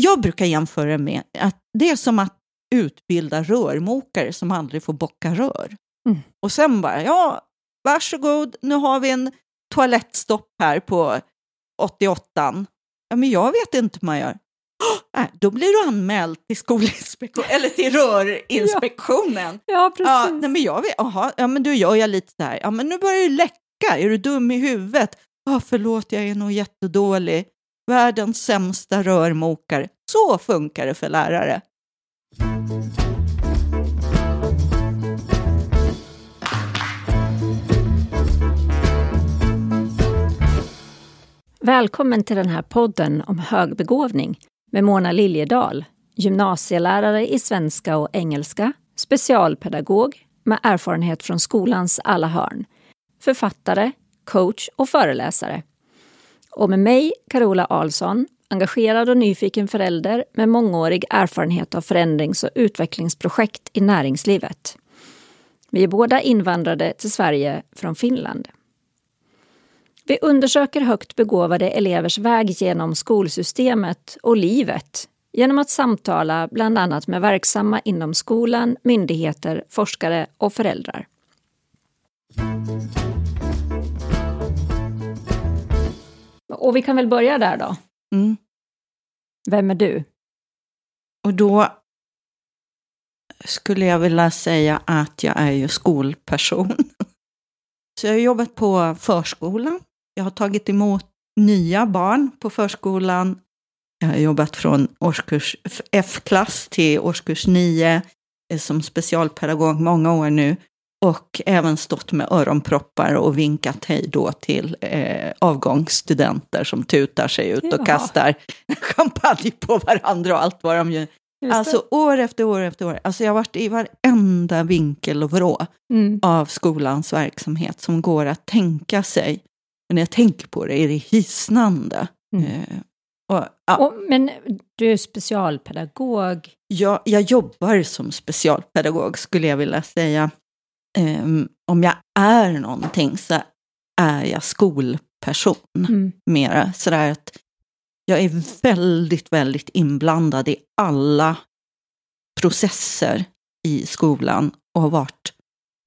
jag brukar jämföra med att det är som att utbilda rörmokare som aldrig får bocka rör. Mm. Och sen bara, ja, varsågod, nu har vi en toalettstopp här på 88. Ja, men jag vet inte hur man gör. Oh, äh, då blir du anmäld till skolinspektionen, eller till rörinspektionen. Ja, precis. Ja, nej, men jag vet, aha, ja, men då gör jag lite här, ja, men nu börjar det läcka, är du dum i huvudet? Ja, förlåt, jag är nog jättedålig. Världens sämsta rörmokare. Så funkar det för lärare. Välkommen till den här podden om högbegåvning med Mona Liljedahl, gymnasielärare i svenska och engelska, specialpedagog med erfarenhet från skolans alla hörn, författare, coach och föreläsare. Och med mig, Carola Alsson, engagerad och nyfiken förälder med mångårig erfarenhet av förändrings och utvecklingsprojekt i näringslivet. Vi är båda invandrade till Sverige från Finland. Vi undersöker högt begåvade elevers väg genom skolsystemet och livet genom att samtala bland annat med verksamma inom skolan, myndigheter, forskare och föräldrar. Och vi kan väl börja där då. Mm. Vem är du? Och då skulle jag vilja säga att jag är ju skolperson. Så jag har jobbat på förskolan. Jag har tagit emot nya barn på förskolan. Jag har jobbat från årskurs F-klass till årskurs 9 som specialpedagog många år nu. Och även stått med öronproppar och vinkat hej då till eh, avgångsstudenter som tutar sig ut Ja. och kastar champagne på varandra och allt vad de gör. Alltså år efter år efter år. Alltså jag har varit i varenda vinkel och vrå mm. av skolans verksamhet som går att tänka sig. Men när jag tänker på det är det hisnande. Mm. Eh, och, ja, och, men du är specialpedagog. jag, jag jobbar som specialpedagog skulle jag vilja säga. Ehm, om jag är någonting så är jag skolperson Mm. mera. Sådär att jag är väldigt, väldigt inblandad i alla processer i skolan och har varit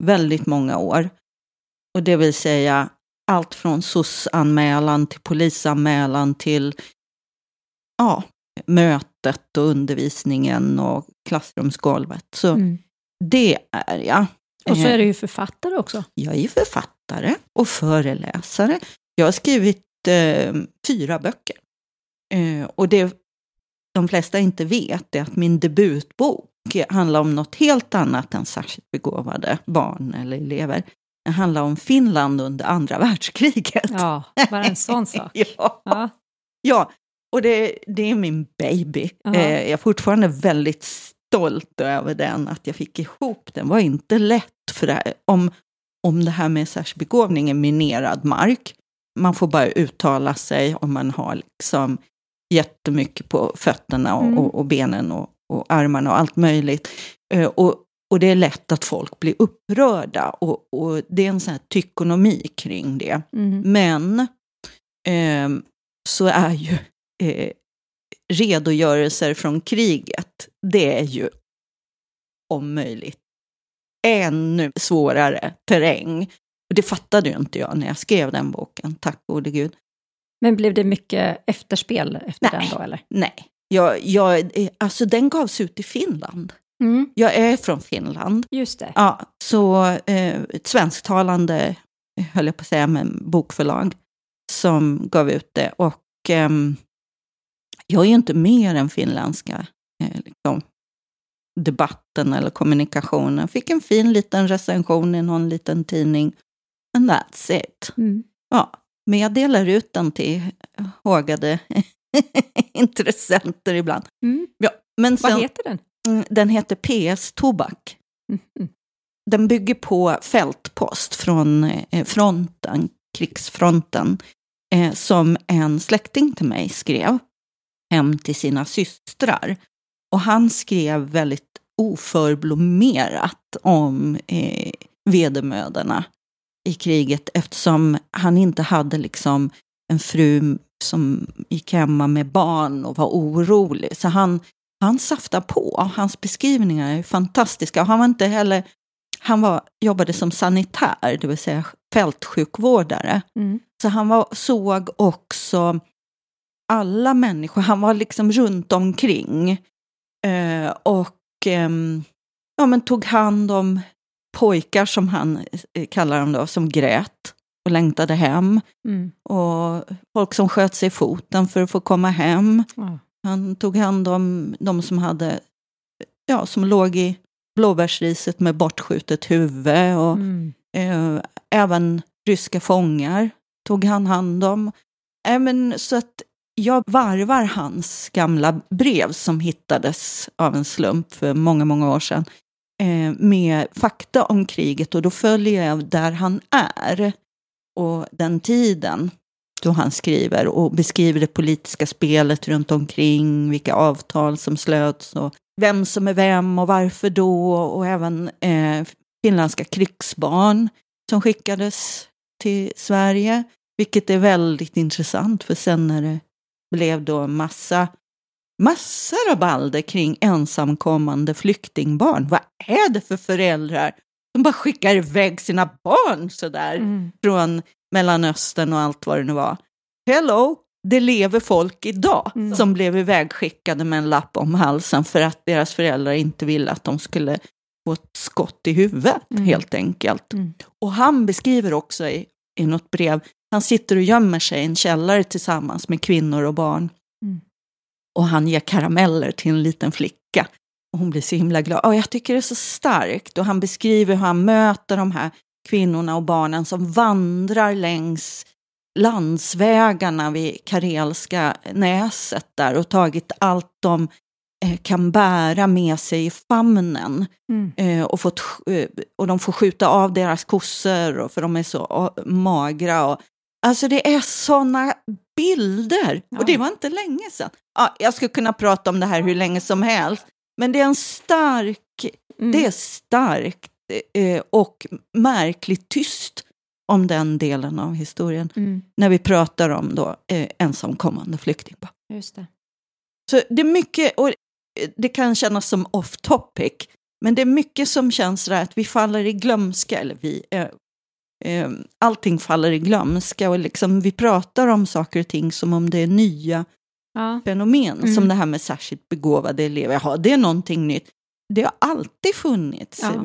väldigt många år. Och det vill säga allt från SOS-anmälan till polisanmälan till ja, mötet och undervisningen och klassrumsgolvet. Så Mm. det är jag. Och så Eh, är du ju författare också. jag är författare och föreläsare. Jag har skrivit eh, fyra böcker. Eh, och det de flesta inte vet är att min debutbok handlar om något helt annat än särskilt begåvade barn eller elever. Den handlar om Finland under andra världskriget. Ja, bara en sån sak. ja. Ja. ja. Och det, det är min baby. Ja. Eh, jag är fortfarande väldigt stolt över den, att jag fick ihop den. Var inte lätt, för det här, om, om det här med särskild begåvning är minerad mark. Man får bara uttala sig om man har liksom jättemycket på fötterna och, Mm. och, och benen och, och armarna och allt möjligt. Eh, och, och det är lätt att folk blir upprörda och, och det är en sån här tykonomi kring det. Mm. Men ehm, så är ju eh, redogörelser från kriget, det är ju om möjligt ännu svårare terräng. Och det fattade ju inte jag när jag skrev den boken, tack gode gud. Men blev det mycket efterspel efter Nej. den då, eller? Nej, jag, jag, eh, alltså den gavs ut i Finland. Mm. Jag är från Finland. Just det. Ja, så eh, ett svensktalande, eh, höll jag på att säga, men bokförlag som gav ut det. Och ehm, jag är ju inte med i den finländska eh, liksom, debatten eller kommunikationen. Fick en fin liten recension i någon liten tidning. And that's it. Mm. Ja, men jag delar ut den till hågade intressenter ibland. Mm. Ja, men Vad sen, heter den? mm, den heter PS Tobak. Mm. Den bygger på fältpost från eh, fronten, krigsfronten, eh, som en släkting till mig skrev hem till sina systrar. Och han skrev väldigt oförblommerat om eh, vedermödorna i kriget eftersom han inte hade liksom en fru som gick hemma med barn och var orolig. Så han, han saftar på. Hans beskrivningar är fantastiska. Han var inte heller... Han var, jobbade som sanitär, det vill säga fältsjukvårdare. Mm. Så han var, såg också alla människor. Han var liksom runt omkring. Eh, och ehm, ja, men tog hand om pojkar som han eh, kallar dem då, som grät och längtade hem. Mm. Och folk som sköt sig i foten för att få komma hem. Ja. Han tog hand om de som hade, ja, som låg i blåbärsriset med bortskjutet huvud. Och Mm. eh, även ryska fångar tog han hand om. Även så att jag varvar hans gamla brev som hittades av en slump för många, många år sedan eh, med fakta om kriget. Och då följer jag där han är och den tiden då han skriver och beskriver det politiska spelet runt omkring, vilka avtal som slöts och vem som är vem och varför då. Och även eh, finländska krigsbarn som skickades till Sverige, vilket är väldigt intressant för sen när det blev då massa massa rabalder kring ensamkommande flyktingbarn. Vad är det för föräldrar som bara skickar iväg sina barn sådär Mm. från Mellanöstern och allt vad det nu var? Hello, det lever folk idag Mm. som blev ivägskickade med en lapp om halsen för att deras föräldrar inte ville att de skulle få ett skott i huvudet Mm. helt enkelt. Mm. Och han beskriver också i, i något brev, han sitter och gömmer sig i en källare tillsammans med kvinnor och barn. Mm. Och han ger karameller till en liten flicka. Och hon blir så himla glad. Och jag tycker det är så starkt. Och han beskriver hur han möter de här kvinnorna och barnen som vandrar längs landsvägarna vid Karelska näset där och tagit allt de eh, kan bära med sig i famnen. Mm. Eh, och, fått, eh, och de får skjuta av deras kossor och för de är så ah, magra. Och, alltså det är sådana bilder. Ja. Och det var inte länge sedan. Ja, jag skulle kunna prata om det här hur länge som helst. Men det är en stark, Mm. det är starkt eh, och märkligt tyst om den delen av historien. Mm. När vi pratar om då eh, ensamkommande flyktingbarn. Just det. Så det är mycket, och det kan kännas som off topic, men det är mycket som känns där att vi faller i glömska, eller vi, eh, eh, allting faller i glömska och liksom vi pratar om saker och ting som om det är nya Ja. fenomen, Mm. som det här med särskilt begåvade elever. Jaha, det är någonting nytt. Det har alltid funnits Ja. eh,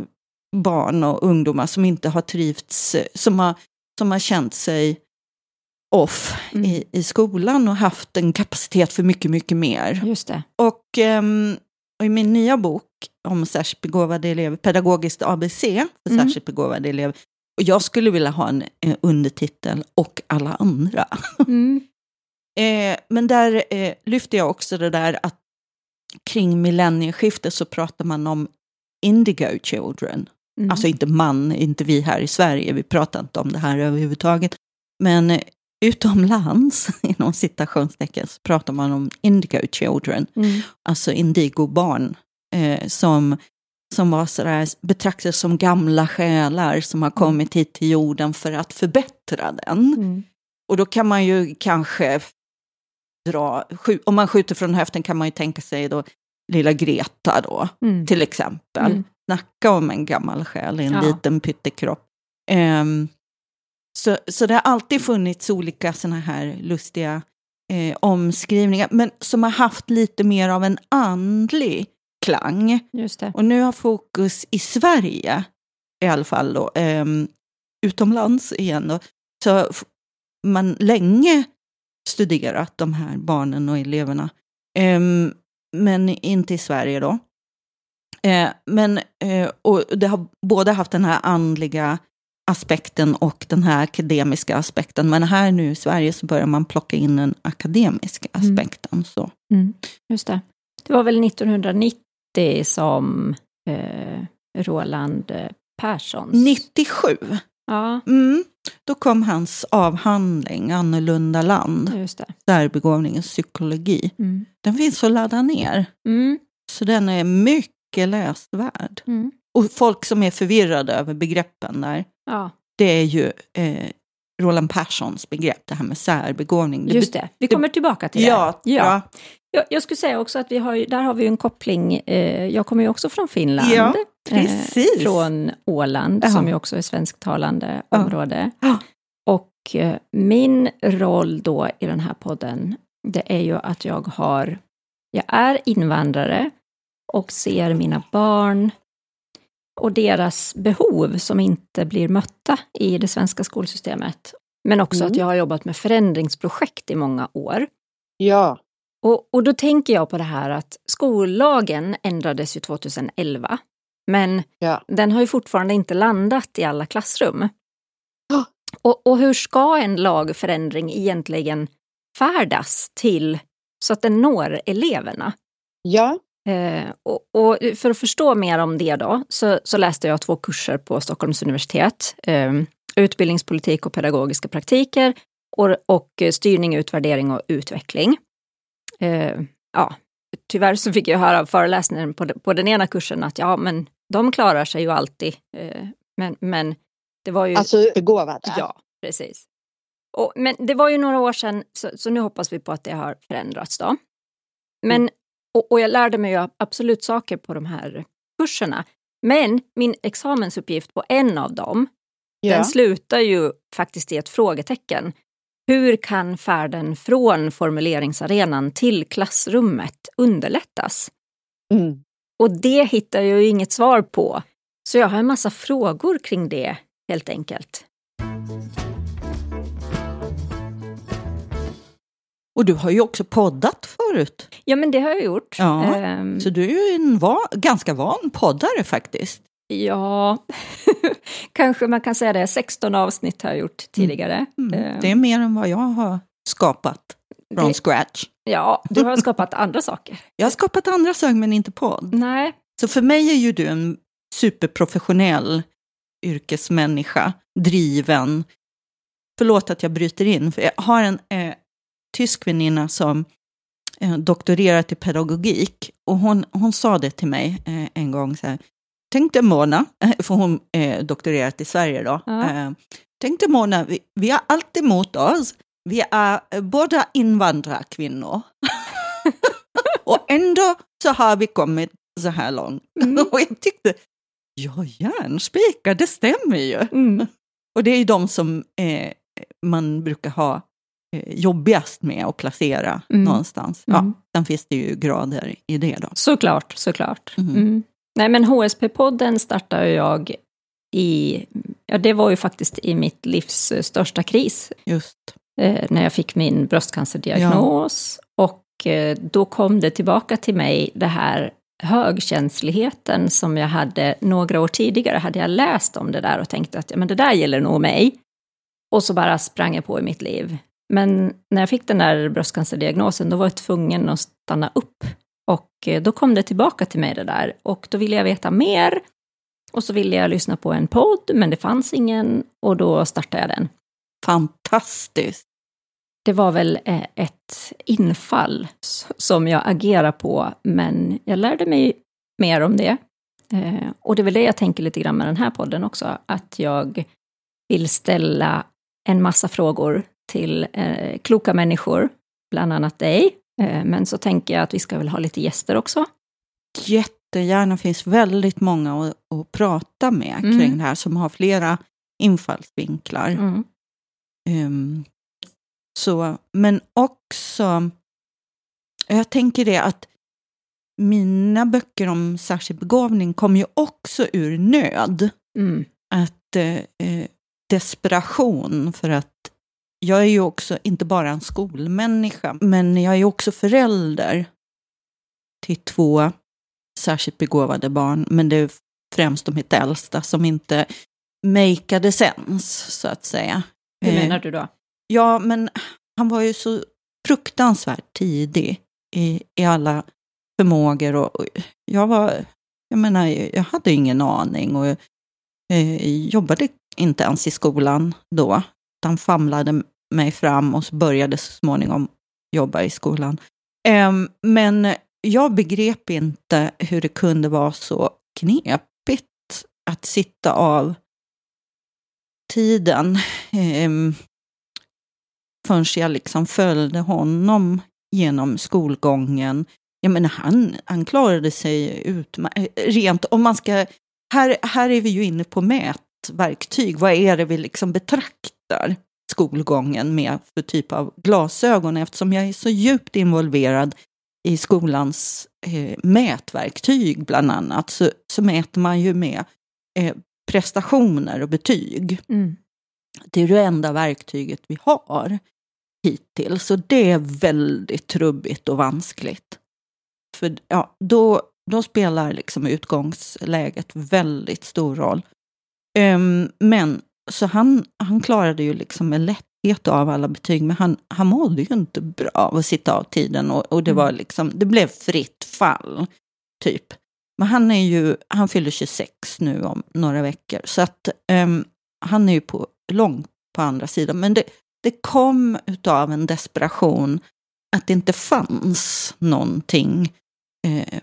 barn och ungdomar som inte har trivts, eh, som har, som har känt sig off Mm. i, i skolan och haft en kapacitet för mycket, mycket mer. Just det. Och, ehm, och i min nya bok om särskilt begåvade elever, Pedagogiskt ABC för Mm. särskilt begåvade elever, och jag skulle vilja ha en eh, undertitel och alla andra. Mm. Eh, men där eh, lyfter jag också det där att kring millennieskiftet så pratar man om indigo children. Mm. Alltså inte man, inte vi här i Sverige, vi pratar inte om det här överhuvudtaget. Men eh, utomlands, inom citationstecken, så pratar man om indigo children, Mm. alltså indigobarn, eh, som, som var sådär, betraktades som gamla själar som har kommit hit till jorden för att förbättra den. Mm. Och då kan man ju kanske dra, om man skjuter från höften kan man ju tänka sig då lilla Greta då, Mm. till exempel. Mm. Snacka om en gammal själ i en Ja. liten pyttekropp. Ehm, så, så det har alltid funnits olika sådana här lustiga eh, omskrivningar, men som har haft lite mer av en andlig klang. Och nu har fokus i Sverige, i alla fall då, ehm, utomlands igen då, så man länge studerat de här barnen och eleverna. Ehm, men inte i Sverige då. Eh, men, eh, och det har både haft den här andliga aspekten och den här akademiska aspekten. Men här nu i Sverige så börjar man plocka in den akademiska Mm. aspekten. Så. Mm. Just det. Det var väl 1990 som eh, Roland eh, Perssons... 97 Ja, Mm. Då kom hans avhandling Annorlunda land, just det. särbegåvningens psykologi. Mm. Den finns att ladda ner, Mm. så den är mycket läsvärd. Mm. Och folk som är förvirrade över begreppen där, Ja. det är ju eh, Roland Perssons begrepp, det här med särbegåvning. Just det, vi kommer tillbaka till det. Ja, ja. Jag, jag skulle säga också att vi har, där har vi en koppling, eh, jag kommer ju också från Finland. Ja, precis. Eh, från Åland, Ja. som ju också är svensktalande Ja. område. Ja. Och eh, min roll då i den här podden, det är ju att jag har, jag är invandrare och ser mina barn och deras behov som inte blir mötta i det svenska skolsystemet. Men också Mm. att jag har jobbat med förändringsprojekt i många år. Ja, Och, och då tänker jag på det här att skollagen ändrades ju 2011. Men Ja. den har ju fortfarande inte landat i alla klassrum. Ja. Och, och hur ska en lagförändring egentligen färdas till så att den når eleverna? ja, Eh, och, och för att förstå mer om det då, så, så läste jag två kurser på Stockholms universitet. Eh, utbildningspolitik och pedagogiska praktiker och, och styrning, utvärdering och utveckling. Eh, ja, tyvärr så fick jag höra av föreläsningen på, på den ena kursen att ja, men de klarar sig ju alltid. Eh, men, men det var ju... alltså begåvade. Ja, precis. Och, men det var ju några år sedan, så, så nu hoppas vi på att det har förändrats då. Men, Mm. och, och jag lärde mig ju absolut saker på de här kurserna. Men min examensuppgift på en av dem, ja. den slutar ju faktiskt i ett frågetecken. Hur kan färden från formuleringsarenan till klassrummet underlättas? Mm. Och det hittar jag ju inget svar på. Så jag har en massa frågor kring det, helt enkelt. Och du har ju också poddat förut. Ja, men det har jag gjort. Ja, Ehm, Så du är ju en va, ganska van poddare faktiskt. Ja, kanske man kan säga det. 16 avsnitt har jag gjort tidigare. Mm. Ehm, Det är mer än vad jag har skapat från det- scratch. Ja, du har skapat andra saker. Jag har skapat andra saker men inte podd. Nej, Så för mig är ju du en superprofessionell yrkesmänniska, driven. Förlåt att jag bryter in, för jag har en eh, tysk väninna som eh, doktorerat i pedagogik och hon, hon sa det till mig eh, en gång så här. Tänk dig Mona, för hon eh, doktorerat i Sverige då. Ja. Eh, Tänk dig Mona, vi, vi har allt emot oss. Vi är eh, båda invandrarkvinnor. och ändå så har vi kommit så här långt. Mm. Och jag tyckte, ja järnspikar, det stämmer ju. mm. Och det är ju de som eh, man brukar ha eh, jobbigast med att placera Mm. någonstans. Ja, Mm. sen finns det ju grader i det då. såklart, såklart. Mm. Nej, men HSP-podden startade jag i, ja det var ju faktiskt i mitt livs största kris. Just. eh, när jag fick min bröstcancerdiagnos. Och eh, då kom det tillbaka till mig det här högkänsligheten som jag hade några år tidigare. Hade jag läst om det där och tänkte att ja, men det där gäller nog mig. Och så bara sprang jag på i mitt liv. Men när jag fick den där bröstcancerdiagnosen då var jag tvungen att stanna upp. Och eh, då kom det tillbaka till mig det där. Och då ville jag veta mer. Och så ville jag lyssna på en podd, men det fanns ingen. Och då startade jag den Fantastiskt. det var väl eh, ett infall som jag agerar på, men jag lärde mig mer om det. Eh, Och det är väl det jag tänker lite grann med den här podden också, att jag vill ställa en massa frågor till kloka människor, bland annat dig. Eh, Men så tänker jag att vi ska väl ha lite gäster också. Jättegärna finns väldigt många att, att prata med Mm. kring det här som har flera infallsvinklar. Mm. Ehm, så, men också, jag tänker det att mina böcker om särskild begåvning kom ju också ur nöd. Mm. Att eh, eh, desperation för att jag är ju också inte bara en skolmänniska, men jag är också förälder till två särskilt begåvade barn, men det är främst de mitt äldsta som inte makeade sense, så att säga. Hur Eh, menar du då? Ja, men han var ju så fruktansvärt tidig i, i alla förmågor. Och, och jag var, jag menar, jag hade ingen aning och eh, jobbade inte ens i skolan då. Han famlade mig fram och så började så småningom jobba i skolan. Ehm, men jag begrep inte hur det kunde vara så knepigt att sitta av tiden. Ehm, förrän jag liksom följde honom genom skolgången. Jag menar, han, han klarade sig utmärkt. Rent om man ska... Här, här är vi ju inne på mätverktyg. Vad är det vi liksom betraktar skolgången med för typ av glasögon? Eftersom jag är så djupt involverad i skolans eh, mätverktyg bland annat så, så mäter man ju med eh, prestationer och betyg. Mm. Det är det enda verktyget vi har hittills. Så det är väldigt trubbigt och vanskligt. För ja, då, då spelar liksom utgångsläget väldigt stor roll. Um, men så han, han klarade ju liksom med lätthet av alla betyg, men han, han mådde ju inte bra av att sitta av tiden och, och det var liksom, det blev fritt fall, typ. Men han är ju, han fyller 26 nu om några veckor, så att um, han är ju på, långt på andra sidan. Men det, det kom utav en desperation att det inte fanns någonting eh,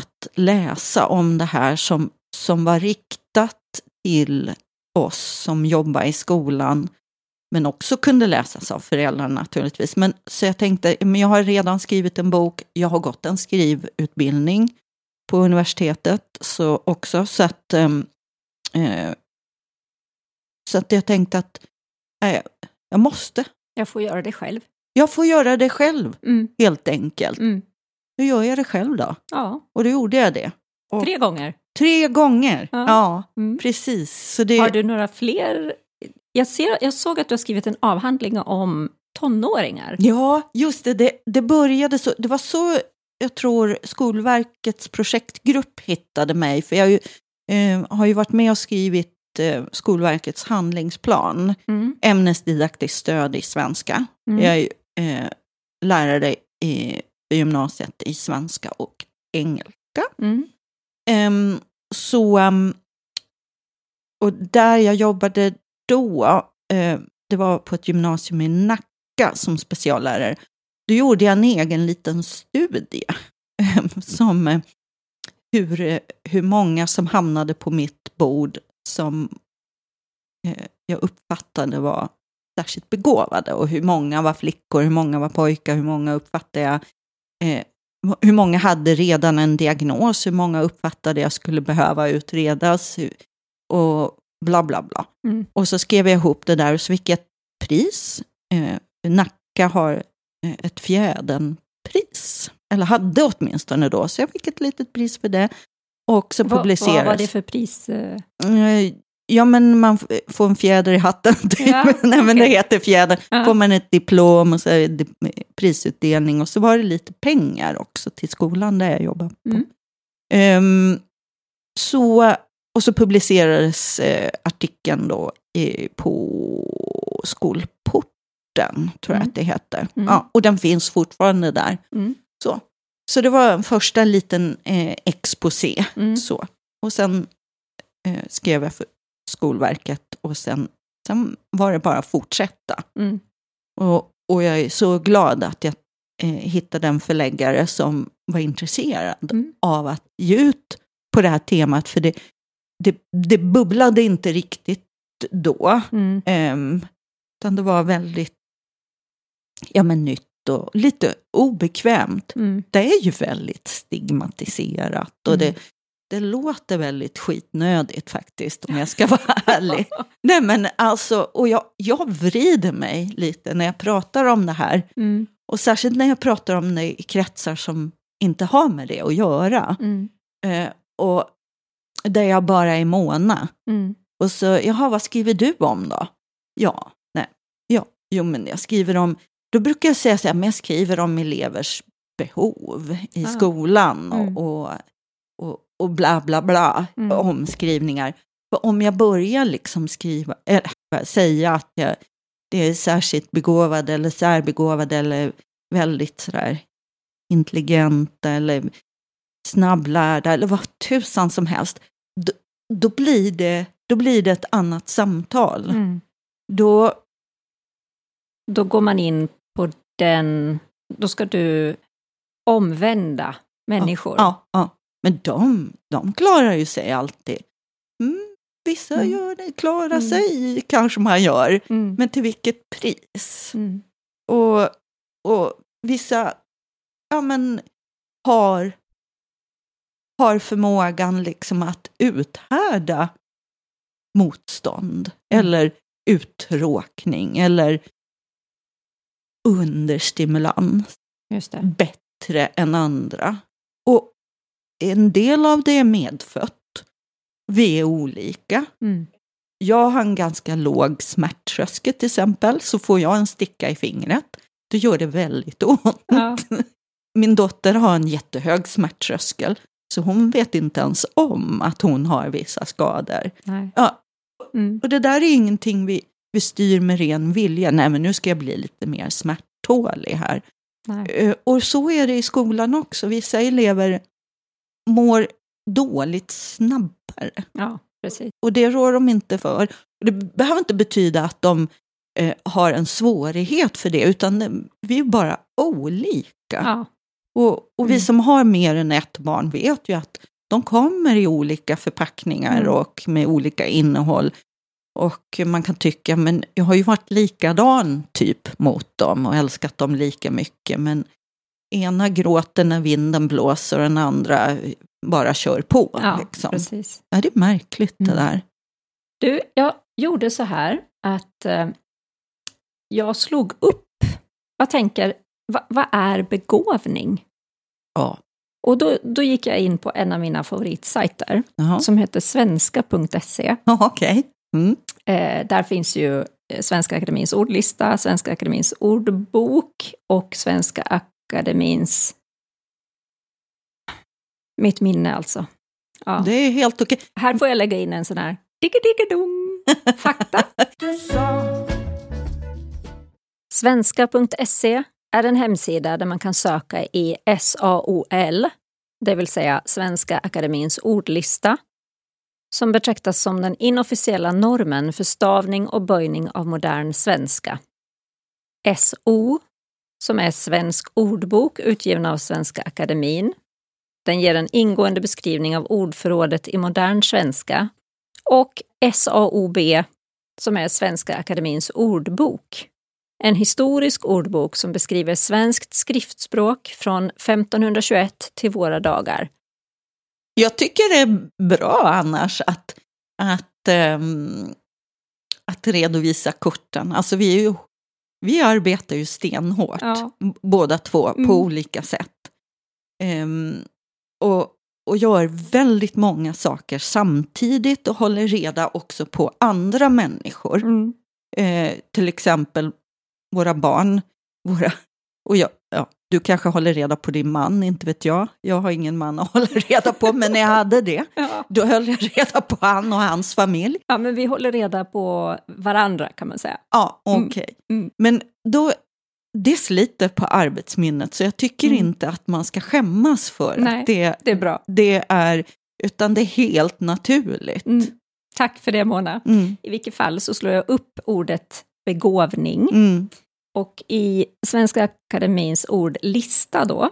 att läsa om det här som, som var riktat till oss som jobbar i skolan, men också kunde läsas av föräldrarna naturligtvis. Men, så jag tänkte, men jag har redan skrivit en bok, jag har gått en skrivutbildning på universitetet så också, så att, ehm, eh, så att jag tänkte att eh, jag måste. Jag får göra det själv. Jag får göra det själv, Mm. helt enkelt. Mm. Nu gör jag det själv då. Ja, Och då gjorde jag det. Och- tre gånger. Tre gånger. Ja. Ja, Mm. precis. Det, Har du några fler? Jag, ser, jag såg att du har skrivit en avhandling om tonåringar. Ja, just det, det. Det började så. Det var så jag tror Skolverkets projektgrupp hittade mig. För jag har ju, eh, har ju varit med och skrivit eh, Skolverkets handlingsplan. Mm. Ämnesdidaktiskt stöd i svenska. Mm. Jag är eh, lärare i i gymnasiet i svenska och engelska. Mm. Um, så, um, och där jag jobbade då, uh, det var på ett gymnasium i Nacka som speciallärare. Då gjorde jag en egen liten studie um, som uh, hur, eh, hur många som hamnade på mitt bord som uh, jag uppfattade var särskilt begåvade och hur många var flickor, hur många var pojkar, hur många uppfattade jag eh, hur många hade redan en diagnos, hur många uppfattade jag skulle behöva utredas och bla bla bla. Mm. Och så skrev jag ihop det där och så fick jag ett pris. Eh, Nacka har eh, ett fjäderpris, eller hade åtminstone då, så jag fick ett litet pris för det. Och så Vad, publiceras. vad var det för pris? Eh? Eh, Ja, men man får en fjäder i hatten. Typ. Ja, Nej, men det heter fjäder. Ja. får man ett diplom och så är det prisutdelning. Och så var det lite pengar också till skolan där jag jobbar på. Mm. Ehm, så, och så publicerades eh, artikeln då i, på Skolporten, tror jag Mm. att det heter. Mm. Ja, och den finns fortfarande där. Mm. Så, så det var en första liten eh, exposé. Mm. Så. Och sen eh, skrev jag för Skolverket och sen, sen var det bara att fortsätta. Mm. Och, och jag är så glad att jag eh, hittade en förläggare som var intresserad Mm. av att ge ut på det här temat. För det, det, det bubblade inte riktigt då. Mm. Um, utan det var väldigt ja, men nytt och lite obekvämt. Mm. Det är ju väldigt stigmatiserat och Mm. det låter väldigt skitnödigt faktiskt om jag ska vara ärlig. Nej men alltså, och jag, jag vrider mig lite när jag pratar om det här. Mm. Och särskilt när jag pratar om det i kretsar som inte har med det att göra. Mm. Eh, och där jag bara är måna. Mm. Och så, jaha, vad skriver du om då? Ja, nej, ja, jo men jag skriver om, då brukar jag säga så här, men jag skriver om elevers behov i Ah. skolan och, Mm. och, och, och bla bla bla, Mm. omskrivningar. För om jag börjar liksom skriva, eller säga att jag, det är särskilt begåvade eller särbegåvade eller väldigt sådär intelligenta eller snabblärda eller vad tusan som helst, då, då, blir, det, då blir det ett annat samtal. Mm. Då, Då går man in på den, då ska du omvända människor. ja, ja. Men de, de klarar ju sig alltid. Mm, vissa Mm. gör det, klarar Mm. sig kanske man gör, Mm. men till vilket pris? Mm. Och, och vissa ja, men, har, har förmågan liksom att uthärda motstånd Mm. eller uttråkning eller understimulans bättre än andra. En del av det är medfött. Vi är olika. Mm. Jag har en ganska låg smärttröskel till exempel, så får jag en sticka i fingret, då gör det väldigt ont. Ja. Min dotter har en jättehög smärttröskel, så hon vet inte ens om att hon har vissa skador. Nej. Ja, Mm. och det där är ingenting vi, vi styr med ren vilja. Nej, men nu ska jag bli lite mer smärttålig här. Nej. Eh, Och så är det i skolan också. Vissa elever mår dåligt snabbare. Ja, precis. Och det rår de inte för. Det behöver inte betyda att de eh, har en svårighet för det, utan vi är bara olika. Ja. Och, och vi Mm. som har mer än ett barn vet ju att de kommer i olika förpackningar Mm. och med olika innehåll. Och man kan tycka, men jag har ju varit likadan typ mot dem och älskat dem lika mycket. Men ena gråter när vinden blåser och den andra bara kör på. Ja, liksom. precis. Ja, det är märkligt det Mm. där. Du, jag gjorde så här att eh, jag slog upp, jag tänker, va, vad är begåvning? Ja. Och då, då gick jag in på en av mina favoritsajter Jaha. som heter svenska.se. Okej. Mm. Eh, där finns ju Svenska Akademins ordlista, Svenska Akademins ordbok och Svenska Akademins... Mitt minne alltså. Ja. Det är helt okej. Här får jag lägga in en sån här digga-digga-dong fakta. Svenska.se är en hemsida där man kan söka i SAOL, det vill säga Svenska Akademins ordlista, som betraktas som den inofficiella normen för stavning och böjning av modern svenska. SO, som är Svensk ordbok utgiven av Svenska Akademin. Den ger en ingående beskrivning av ordförrådet i modern svenska. Och SAOB, som är Svenska Akademins ordbok. En historisk ordbok som beskriver svenskt skriftspråk från 1521 till våra dagar. Jag tycker det är bra annars att, att, um, att redovisa korten. Alltså vi, är ju, vi arbetar ju stenhårt, Ja. båda två, Mm. på olika sätt. Ehm, och, och gör väldigt många saker samtidigt och håller reda också på andra människor. Mm. Eh, till exempel våra barn. Våra, och jag, ja, du kanske håller reda på din man, inte vet jag. Jag har ingen man att hålla reda på, men när jag hade det, Ja. då höll jag reda på han och hans familj. ja, men vi håller reda på varandra kan man säga. Ja, Mm. okej. Mm. Men då, det sliter på arbetsminnet, så jag tycker Mm. inte att man ska skämmas för Nej. att det, Det är bra. det är, utan det är helt naturligt. Mm. Tack för det Mona. Mm, I vilket fall så slår jag upp ordet begåvning mm, och i Svenska Akademins ordlista då,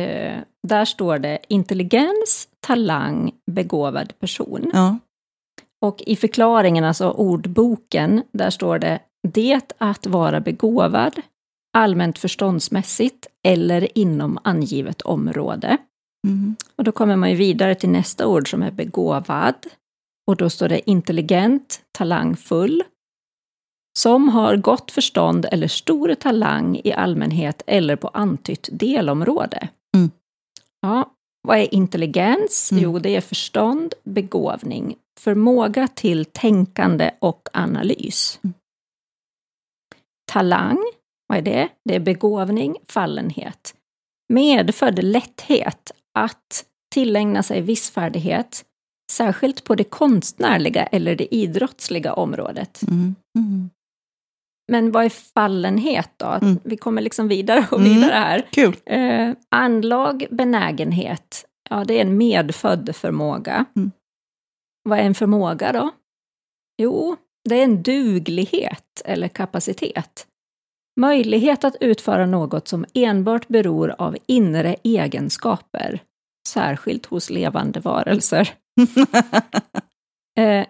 eh, där står det intelligens, talang, begåvad person. ja. Och i förklaringen, alltså ordboken, där står det det att vara begåvad, allmänt förståndsmässigt eller inom angivet område. Mm. Och då kommer man ju vidare till nästa ord som är begåvad. Och då står det intelligent, talangfull, som har gott förstånd eller stor talang i allmänhet eller på antytt delområde. Mm. Ja, vad är intelligens? Mm. Jo, det är förstånd, begåvning, förmåga till tänkande och analys. Mm. Talang, vad är det? Det är begåvning, fallenhet. Medfödd lätthet att tillägna sig viss färdighet, särskilt på det konstnärliga eller det idrottsliga området. Mm. Mm. Men vad är fallenhet då? Mm. Vi kommer liksom vidare och Mm. vidare här. Kul. Eh, anlag, benägenhet, ja det är en medfödd förmåga. Mm. Vad är en förmåga då? Jo, det är en duglighet eller kapacitet. Möjlighet att utföra något som enbart beror av inre egenskaper, särskilt hos levande varelser. Eh,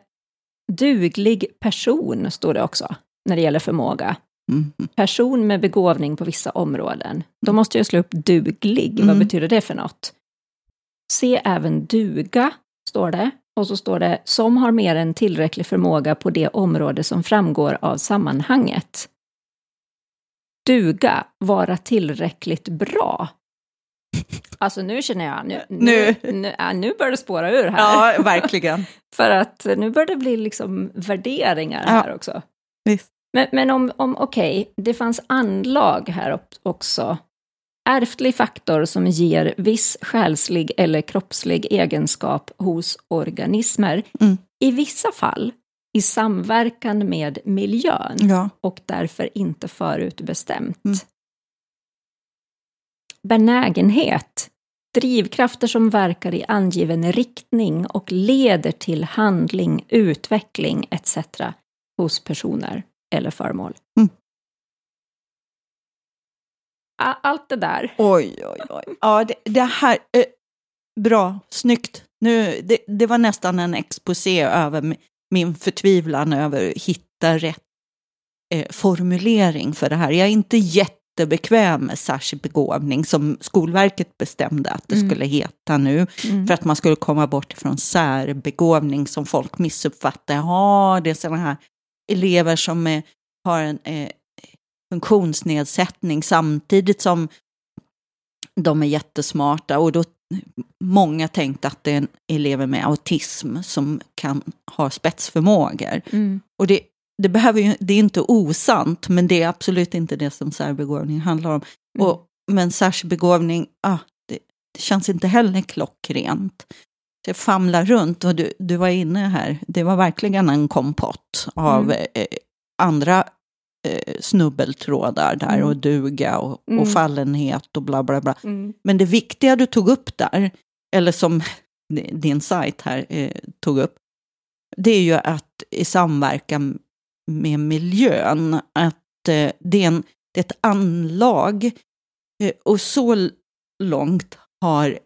Duglig person står det också när det gäller förmåga. Mm. Person med begåvning på vissa områden. Då måste jag slå upp duglig. Vad Mm. betyder det för något? Se även duga, står det. Och så står det som har mer än tillräcklig förmåga på det område som framgår av sammanhanget. Duga, vara tillräckligt bra. Alltså nu känner jag, nu, nu, Nu. nu börjar det spåra ur här. Ja, verkligen. För att nu börjar det bli liksom värderingar Ja. här också. Visst. Men, men om, om okej, det fanns anlag här också. Ärftlig faktor som ger viss själslig eller kroppslig egenskap hos organismer. Mm. I vissa fall i samverkan med miljön Ja. och därför inte förutbestämt. Mm. Benägenhet. Drivkrafter som verkar i angiven riktning och leder till handling, utveckling etc. hos personer eller föremål. Mm. Allt det där. Oj, oj, oj. Ja, det, det här... Eh, bra, snyggt. Nu, det, det var nästan en exposé över mi- min förtvivlan över att hitta rätt eh, formulering för det här. Jag är inte jättebekväm med särskild begåvning som Skolverket bestämde att det Mm. skulle heta nu. Mm. För att man skulle komma bort från särbegåvning som folk missuppfattar. Ja, det är sådana här elever som eh, har en eh, funktionsnedsättning samtidigt som de är jättesmarta. Och då många tänkte att det är elever med autism som kan ha spetsförmågor. Mm. Och det, det, behöver ju, det är inte osant, men det är absolut inte det som särbegåvning handlar om. Mm. Och, men särskild begåvning, ah, det, det känns inte heller klockrent. Jag famlar runt och du, du var inne här, det var verkligen en kompott av Mm. eh, andra eh, snubbeltrådar där Mm. och duga och, Mm. och fallenhet och bla bla bla. Mm. Men det viktiga du tog upp där, eller som din sajt här eh, tog upp, det är ju att i samverkan med miljön, att eh, det, är en, det är ett anlag eh, och så långt har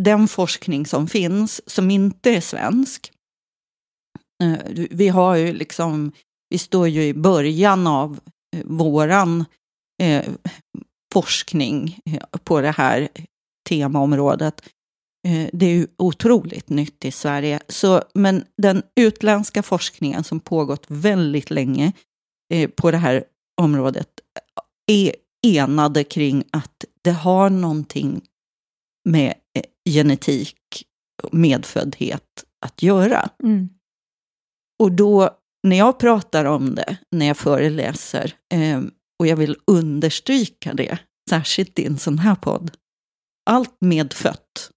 den forskning som finns, som inte är svensk, eh, vi har ju liksom, vi står ju i början av eh, våran eh, forskning eh, på det här temaområdet. Eh, Det är ju otroligt nytt i Sverige. Så, men den utländska forskningen som pågått väldigt länge eh, på det här området är enade kring att det har någonting med genetik medföddhet att göra. Mm. Och då, när jag pratar om det, när jag föreläser, eh, och jag vill understryka det, särskilt i en sån här podd, allt medfött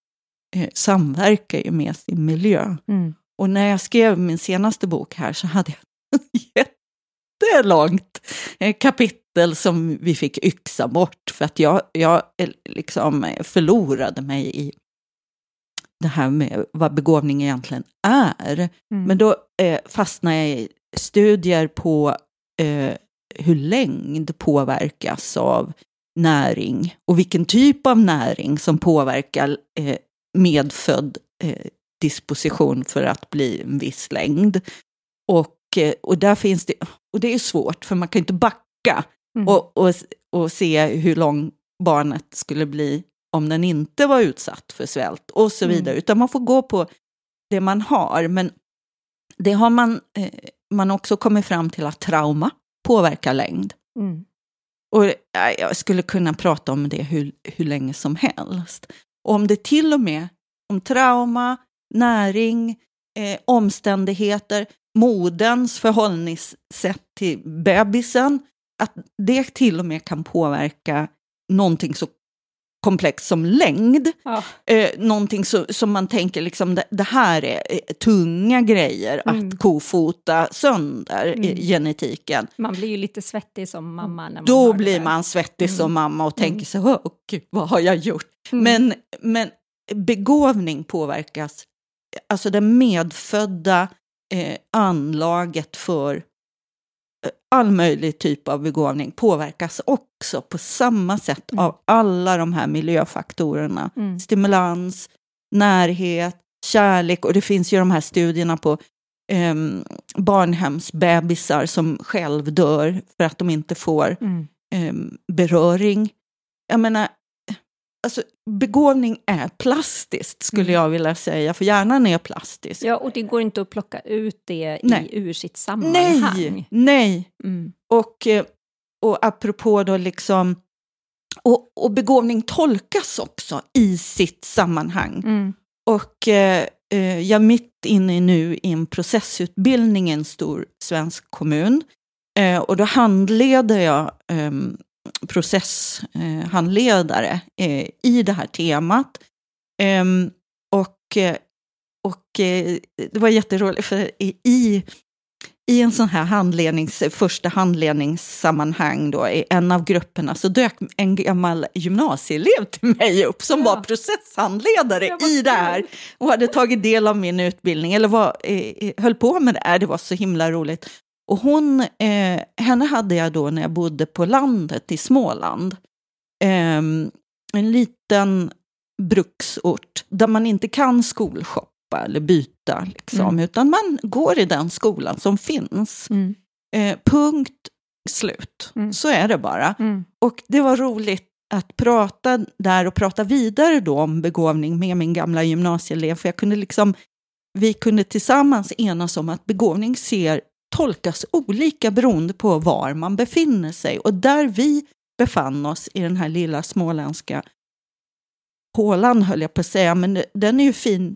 eh, samverkar ju med sin miljö. Mm. Och när jag skrev min senaste bok här så hade jag jättelångt eh, kapitel som vi fick yxa bort för att jag, jag eh, liksom förlorade mig i det här med vad begåvning egentligen är. Mm. Men då eh, fastnade jag i studier på eh, hur längd påverkas av näring och vilken typ av näring som påverkar eh, medfödd eh, disposition för att bli en viss längd. Och, eh, och där finns det, och det är svårt för man kan inte backa Mm. och, och, och se hur lång barnet skulle bli om den inte var utsatt för svält och så Mm. vidare. Utan man får gå på det man har. Men det har man, eh, man också kommit fram till att trauma påverkar längd. Mm. Och eh, jag skulle kunna prata om det hur, hur länge som helst. Och om det till och med, om trauma, näring, eh, omständigheter, modens förhållningssätt till bebisen, att det till och med kan påverka någonting så komplext som längd. Ja. Eh, någonting så, som man tänker, liksom, det, det här är eh, tunga grejer Mm. att kofota sönder Mm. genetiken. Man blir ju lite svettig som mamma. När man Då blir man svettig Mm. som mamma och tänker Mm. så här, "Åh, gud, vad har jag gjort? Mm. Men, men begåvning påverkas, alltså det medfödda eh, anlaget för all möjlig typ av begåvning påverkas också på samma sätt Mm. av alla de här miljöfaktorerna. Mm. Stimulans, närhet, kärlek och det finns ju de här studierna på em, barnhemsbebisar som själv dör för att de inte får Mm. em, beröring. Jag menar, alltså, begåvning är plastiskt skulle Mm. jag vilja säga, för hjärnan är plastisk. Ja, och det går inte att plocka ut det Nej. i, ur sitt sammanhang. nej, nej. Mm. Och, eh, och apropå då liksom, och, och begåvning tolkas också i sitt sammanhang. Mm. Och eh, eh, jag är mitt inne nu i en processutbildning i en stor svensk kommun. Eh, och då handleder jag eh, processhandledare eh, i det här temat. Ehm, och eh, och eh, det var jätteroligt, för i, i, en sån här handlednings, första handledningssammanhang då, i en av grupperna så dök en gammal gymnasieelev till mig upp som Ja. var processhandledare Ja, i det här och hade tagit del av min utbildning, eller var, eh, höll på med det här, det var så himla roligt. Och hon, eh, henne hade jag då när jag bodde på landet i Småland. Ehm, en liten bruksort där man inte kan skolshoppa eller byta, liksom, Mm. utan man går i den skolan som finns. Mm. Eh, punkt slut. Mm. Så är det bara. Mm. Och det var roligt att prata där och prata vidare då om begåvning med min gamla gymnasieelev, för jag kunde liksom, vi kunde tillsammans enas om att begåvning ser, tolkas olika beroende på var man befinner sig. Och där vi befann oss i den här lilla småländska hålan, höll jag på att säga, men den är ju fin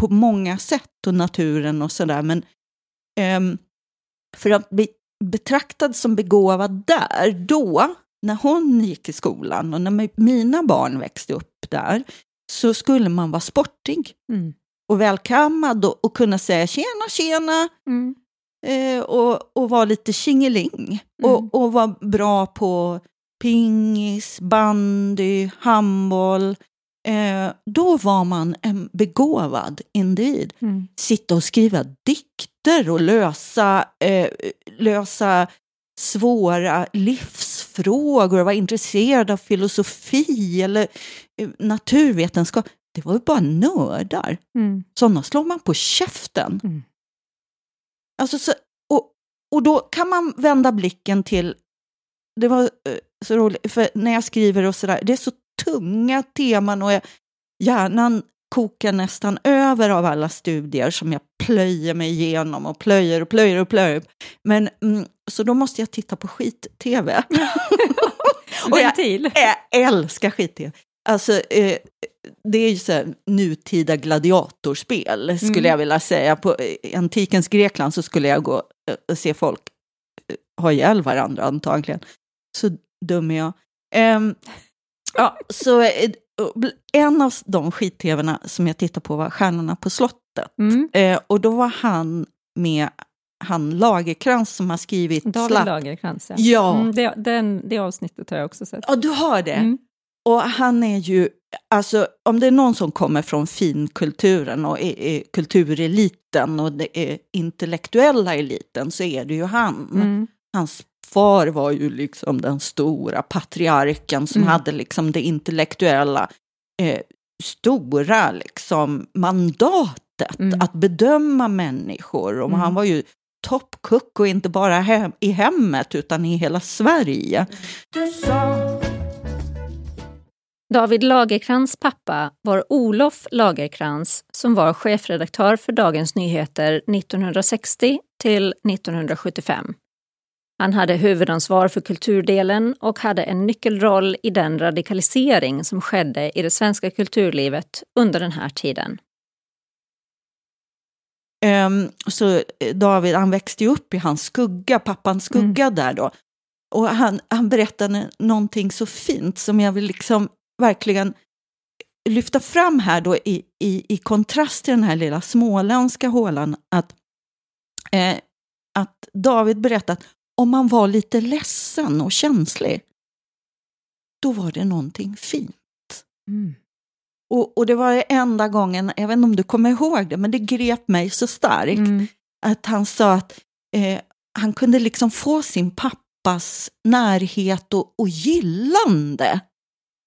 på många sätt och naturen och sådär, men ehm, för att bli betraktad som begåvad där, då, när hon gick i skolan och när mi- mina barn växte upp där, så skulle man vara sportig Mm. och välkammad och, och kunna säga tjena, tjena Mm. Eh, och, och vara lite tjingeling Mm. och, och vara bra på pingis, bandy, handboll. Eh, då var man en begåvad individ Mm. sitta och skriva dikter och lösa, eh, lösa svåra livsfrågor och vara intresserad av filosofi eller eh, naturvetenskap. Det var ju bara nördar. Mm. Sådana slår man på käften. Mm. Alltså så, och, och då kan man vända blicken till, det var eh, så roligt, för när jag skriver och sådär, det är så tunga teman och jag, hjärnan kokar nästan över av alla studier som jag plöjer mig igenom och plöjer och plöjer och plöjer. Men, mm, så då måste jag titta på skit-tv. Och jag- älskar skit-tv. Alltså, eh, det är ju så här, nutida gladiatorspel, skulle Mm. jag vilja säga. På eh, antikens Grekland så skulle jag gå eh, och se folk eh, ha ihjäl varandra antagligen. Så dum är jag. Ehm, ja, så en av de skit-tvna som jag tittade på var Stjärnorna på slottet. Mm. Eh, och då var han med, han Lagerkrans som har skrivit David Lagercrantz. Ja. Ja. Mm, det, den, det avsnittet har jag också sett. Ja, du har det. Mm. Och han är ju, alltså om det är någon som kommer från finkulturen och är, är kultureliten och det är intellektuella eliten så är det ju han. Mm. Hans far var ju liksom den stora patriarken som Mm. hade liksom det intellektuella eh, stora liksom mandatet Mm. att bedöma människor. Och Mm. han var ju toppkuck och inte bara hem, i hemmet utan i hela Sverige. David Lagerkrans pappa var Olof Lagerkrans som var chefredaktör för Dagens Nyheter 1960 till 1975. Han hade huvudansvar för kulturdelen och hade en nyckelroll i den radikalisering som skedde i det svenska kulturlivet under den här tiden. Ehm, så eh, David, han växte ju upp i hans skugga, pappans skugga där då. Och han, han berättade någonting så fint som jag vill liksom verkligen lyfta fram här då i, i, i kontrast till den här lilla småländska hålan. Att, eh, att David berättade att om man var lite ledsen och känslig, då var det någonting fint. Och, och det var det enda gången, jag vet inte om du kommer ihåg det, men det grep mig så starkt Mm. att han sa att eh, han kunde liksom få sin pappas närhet och, och gillande.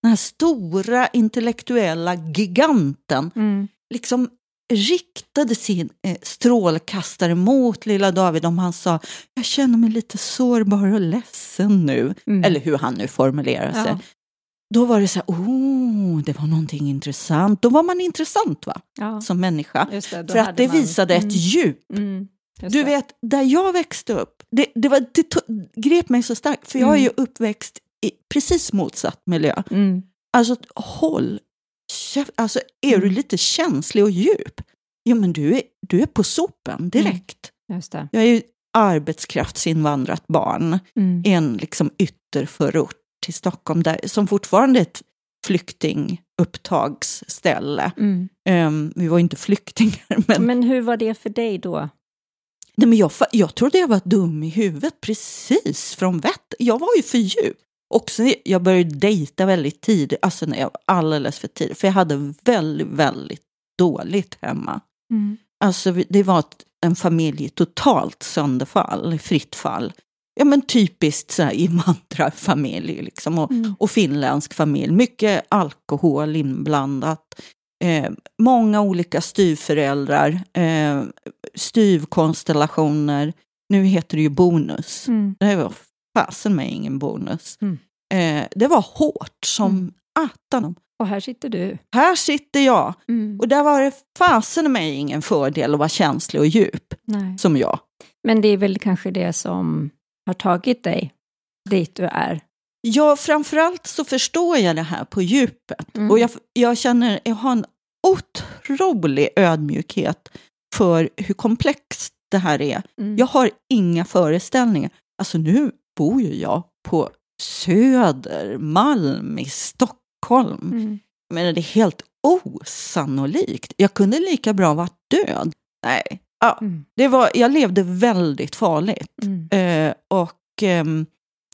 Den här stora intellektuella giganten Mm. liksom riktade sin eh, strålkastare mot lilla David om han sa jag känner mig lite sårbar och ledsen nu. Mm. Eller hur han nu formulerar sig. ja. Då var det så här, oh, det var någonting intressant. Då var man intressant va, Ja, som människa. det. För att det man- visade Mm, ett djup. mm, Du vet, där jag växte upp, det, det, var, det grep mig så starkt, för jag är ju uppväxt i precis motsatt miljö. Mm, Alltså, håll alltså är du Mm. lite känslig och djup, ja men du är, du är på sopen direkt. just det. Jag är ju arbetskraftsinvandrat barn Mm, i en liksom ytterförort till Stockholm, där, som fortfarande är ett flyktingupptagsställe. mm. Ehm, vi var inte flyktingar, men Men hur var det för dig då? Nej, men jag, jag trodde jag var dum i huvudet precis från vett. Jag var ju för djup. Också, jag började dejta väldigt tidigt, alltså när jag var alldeles för tidigt, för jag hade väldigt, väldigt dåligt hemma. Mm. Alltså det var en familj i totalt sönderfall, fritt fall. Ja men typiskt så här invandrarfamilj liksom, och, Mm. och finländsk familj. Mycket alkohol inblandat. Eh, många olika styvföräldrar, eh, styvkonstellationer. Nu heter det ju bonus. Mm. Det var fasen med ingen bonus. Mm. Eh, det var hårt som Mm. attan. Och här sitter du. Här sitter jag Mm. och där var det fasen med ingen fördel att vara känslig och djup Nej. som jag. Men det är väl kanske det som har tagit dig dit du är. Ja, framförallt så förstår jag det här på djupet. Mm. Och jag, jag känner, jag har en otrolig ödmjukhet för hur komplext det här är. Mm. Jag har inga föreställningar. Alltså nu bor ju jag på Södermalm i Stockholm. Mm. Men det är helt osannolikt. Jag kunde lika bra varit död. Nej, ja, Mm. det var, jag levde väldigt farligt. Mm. Eh, och ehm,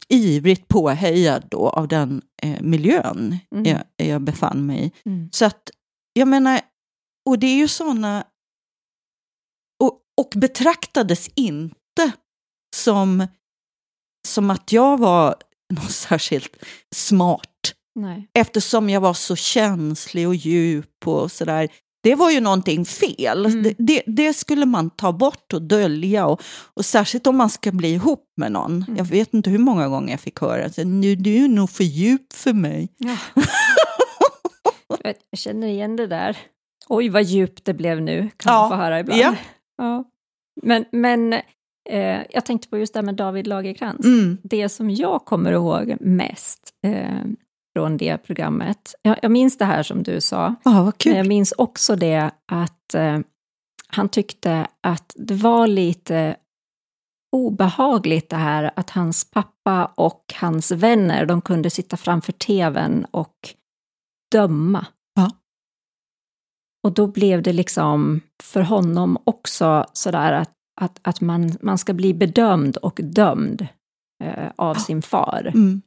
ivrigt påhejad då av den eh, miljön Mm. jag, jag befann mig i. Mm. Så att, jag menar, och det är ju sådana... Och, och betraktades inte som, som att jag var något särskilt smart Nej. eftersom jag var så känslig och djup och sådär. Det var ju någonting fel. Mm. Det, det, det skulle man ta bort och dölja. Och, och särskilt om man ska bli ihop med någon. Mm. Jag vet inte hur många gånger jag fick höra att nu du är nog för djup för mig. Ja. Jag känner igen det där. Oj, vad djupt det blev nu, kan Ja. man få höra ibland. Ja. Ja. Men, men eh, jag tänkte på just det här med David Lagercrantz. Mm. Det som jag kommer ihåg mest eh, från det programmet, jag, jag minns det här som du sa, Ja, vad men kul. jag minns också det att eh, han tyckte att det var lite obehagligt det här att hans pappa och hans vänner, de kunde sitta framför tvn och döma. Ja. Och då blev det liksom för honom också sådär att, att, att man, man ska bli bedömd och dömd eh, av Ja. sin far. Mm.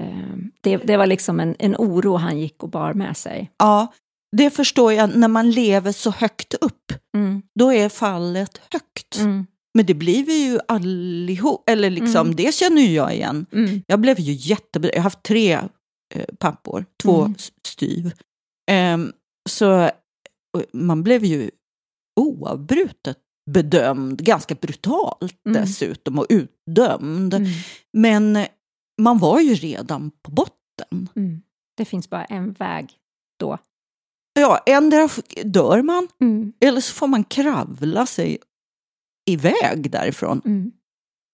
Eh, det, det var liksom en, en oro han gick och bar med sig. Ja, det förstår jag. När man lever så högt upp, Mm, då är fallet högt. mm, Men det blir vi ju allihop. Eller liksom, Mm. det känner ju jag igen. mm, Jag blev ju jättebra. Jag har haft tre eh, pappor, två Mm. styv. Ehm, så man blev ju oavbrutet bedömd, ganska brutalt Mm. dessutom, och utdömd. mm, Men man var ju redan på botten. mm. Det finns bara en väg då. Ja, ändå dör man, Mm, eller så får man kravla sig iväg därifrån. mm.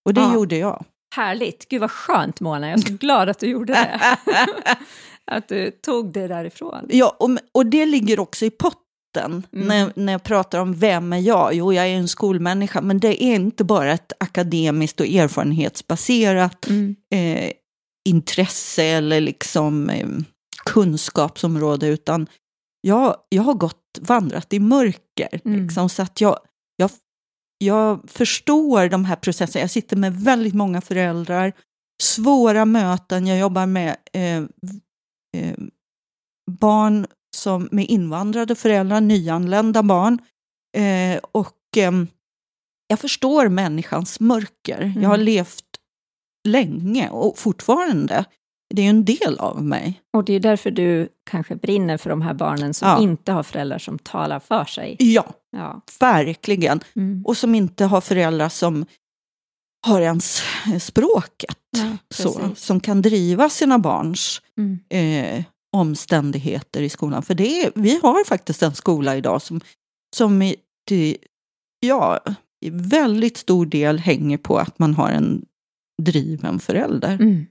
Och det Ja. gjorde jag. Härligt! Gud vad skönt Mona, jag är så glad att du gjorde det. att du tog det därifrån. Ja, och, och det ligger också i potten. Mm. När, när jag pratar om vem är jag? Jo, jag är en skolmänniska, men det är inte bara ett akademiskt och erfarenhetsbaserat Mm, eh, intresse eller liksom eh, kunskapsområde, utan jag, jag har gått, vandrat i mörker. Mm. Liksom, så att jag, jag, jag förstår de här processerna. Jag sitter med väldigt många föräldrar, svåra möten. Jag jobbar med eh, eh, barn som, med invandrade föräldrar, nyanlända barn. Eh, och ehm, jag förstår människans mörker. Jag har Mm. levt länge och fortfarande det är en del av mig. Och det är därför du kanske brinner för de här barnen som Ja. inte har föräldrar som talar för sig. Ja, Ja. verkligen. Mm. Och som inte har föräldrar som har ens eh, språket. Ja, så, som kan driva sina barns Mm. eh, omständigheter i skolan. För det är, vi har faktiskt en skola idag som, som i, till, ja, i väldigt stor del hänger på att man har en driven förälder. Mm.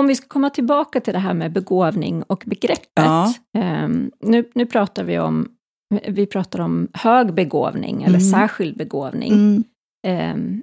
Om vi ska komma tillbaka till det här med begåvning och begreppet. Ja. Ehm, nu, nu pratar vi om, vi pratar om hög begåvning eller Mm. särskild begåvning. Mm, Ehm,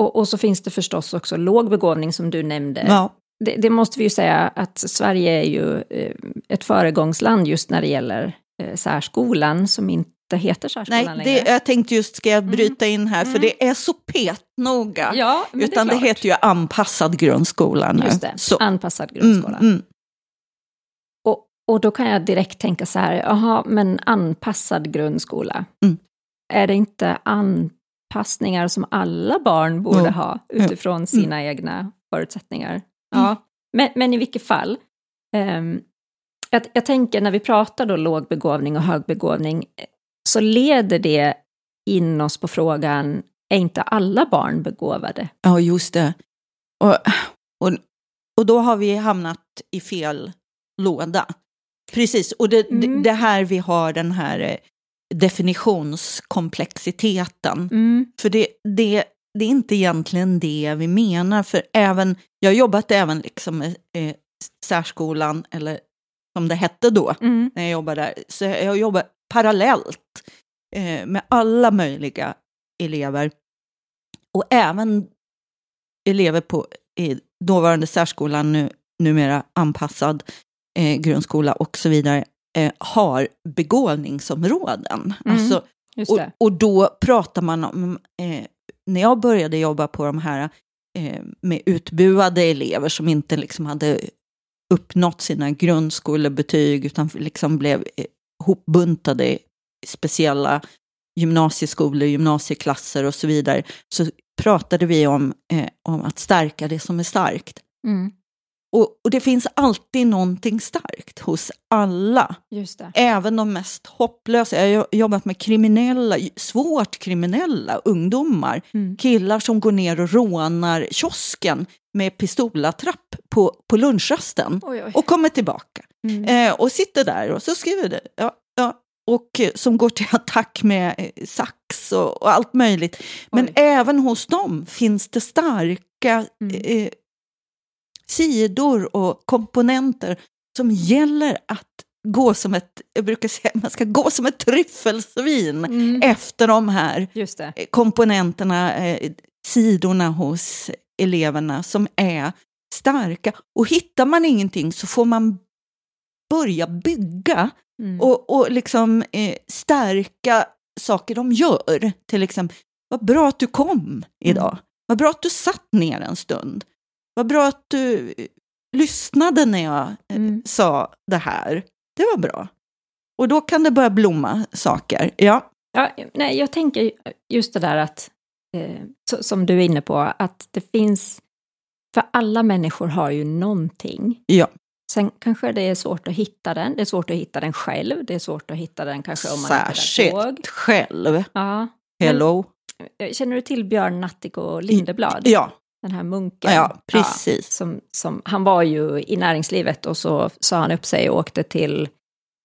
och, och så finns det förstås också låg begåvning som du nämnde. ja, Det, det måste vi ju säga att Sverige är ju eh, ett föregångsland just när det gäller eh, särskolan som inte heter särskolan nej, längre. det, jag tänkte just, ska jag bryta in här, för Mm. det är så petnoga. ja, Utan det, det, heter ju anpassad grundskola nu. Just det, Så, anpassad mm, grundskola. mm, Och, och då kan jag direkt tänka så här, jaha, men anpassad grundskola. Mm. Är det inte anpassningar som alla barn borde ha utifrån sina egna förutsättningar? Ja, men, men i vilket fall. ehm, jag, jag tänker när vi pratar då låg begåvning och hög begåvning, eh, så leder det in oss på frågan, är inte alla barn begåvade? Ja, just det. Och, och, och då har vi hamnat i fel låda. Precis, och det, Mm. det, här vi har den här eh, definitionskomplexiteten. För det, det, det är inte egentligen det vi menar, för även, jag har jobbat även liksom med eh, särskolan, eller som det hette då, Mm. när jag jobbade där. Så jag jobbar parallellt eh, med alla möjliga elever. Och även elever på i dåvarande särskolan, nu, numera anpassad eh, grundskola och så vidare, eh, har begåvningsområden. Mm, Alltså, och, och då pratar man om, eh, när jag började jobba på de här eh, med utbuade elever som inte liksom hade uppnått sina grundskolebetyg utan liksom blev eh, hopbuntade i speciella gymnasieskolor, gymnasieklasser och så vidare, så pratade vi om, eh, om att stärka det som är starkt. Mm. Och, och det finns alltid någonting starkt hos alla, även de mest hopplösa. Jag har jobbat med kriminella, svårt kriminella ungdomar, Mm. killar som går ner och rånar kiosken med pistolattrapp på, på lunchrasten Oj, oj. och kommer tillbaka. Mm. Eh, och sitter där och så skriver det. Ja, ja, och eh, som går till attack med eh, sax och, och allt möjligt. Men Oj. även hos dem finns det starka Mm. eh, sidor och komponenter som gäller att gå som ett, jag brukar säga, man ska gå som ett tryffelsvin Mm. efter de här eh, komponenterna, eh, sidorna hos eleverna som är starka. Och hittar man ingenting så får man börja bygga Mm. och, och liksom eh, stärka saker de gör. Till exempel, vad bra att du kom idag. Vad bra att du satt ner en stund. Vad bra att du eh, lyssnade när jag eh, Mm. sa det här. Det var bra. Och då kan det börja blomma saker. Ja, Ja, nej, jag tänker just det där att, eh, som du är inne på, att det finns, för alla människor har ju någonting. ja. Sen kanske det är svårt att hitta den, det är svårt att hitta den själv, det är svårt att hitta den kanske om man är pedagog. Särskilt själv. Ja. Hello. Känner du till Björn Natthik och Lindeblad? Ja, Den här munken? ja precis. som, som, han var ju i näringslivet och så sa han upp sig och åkte till,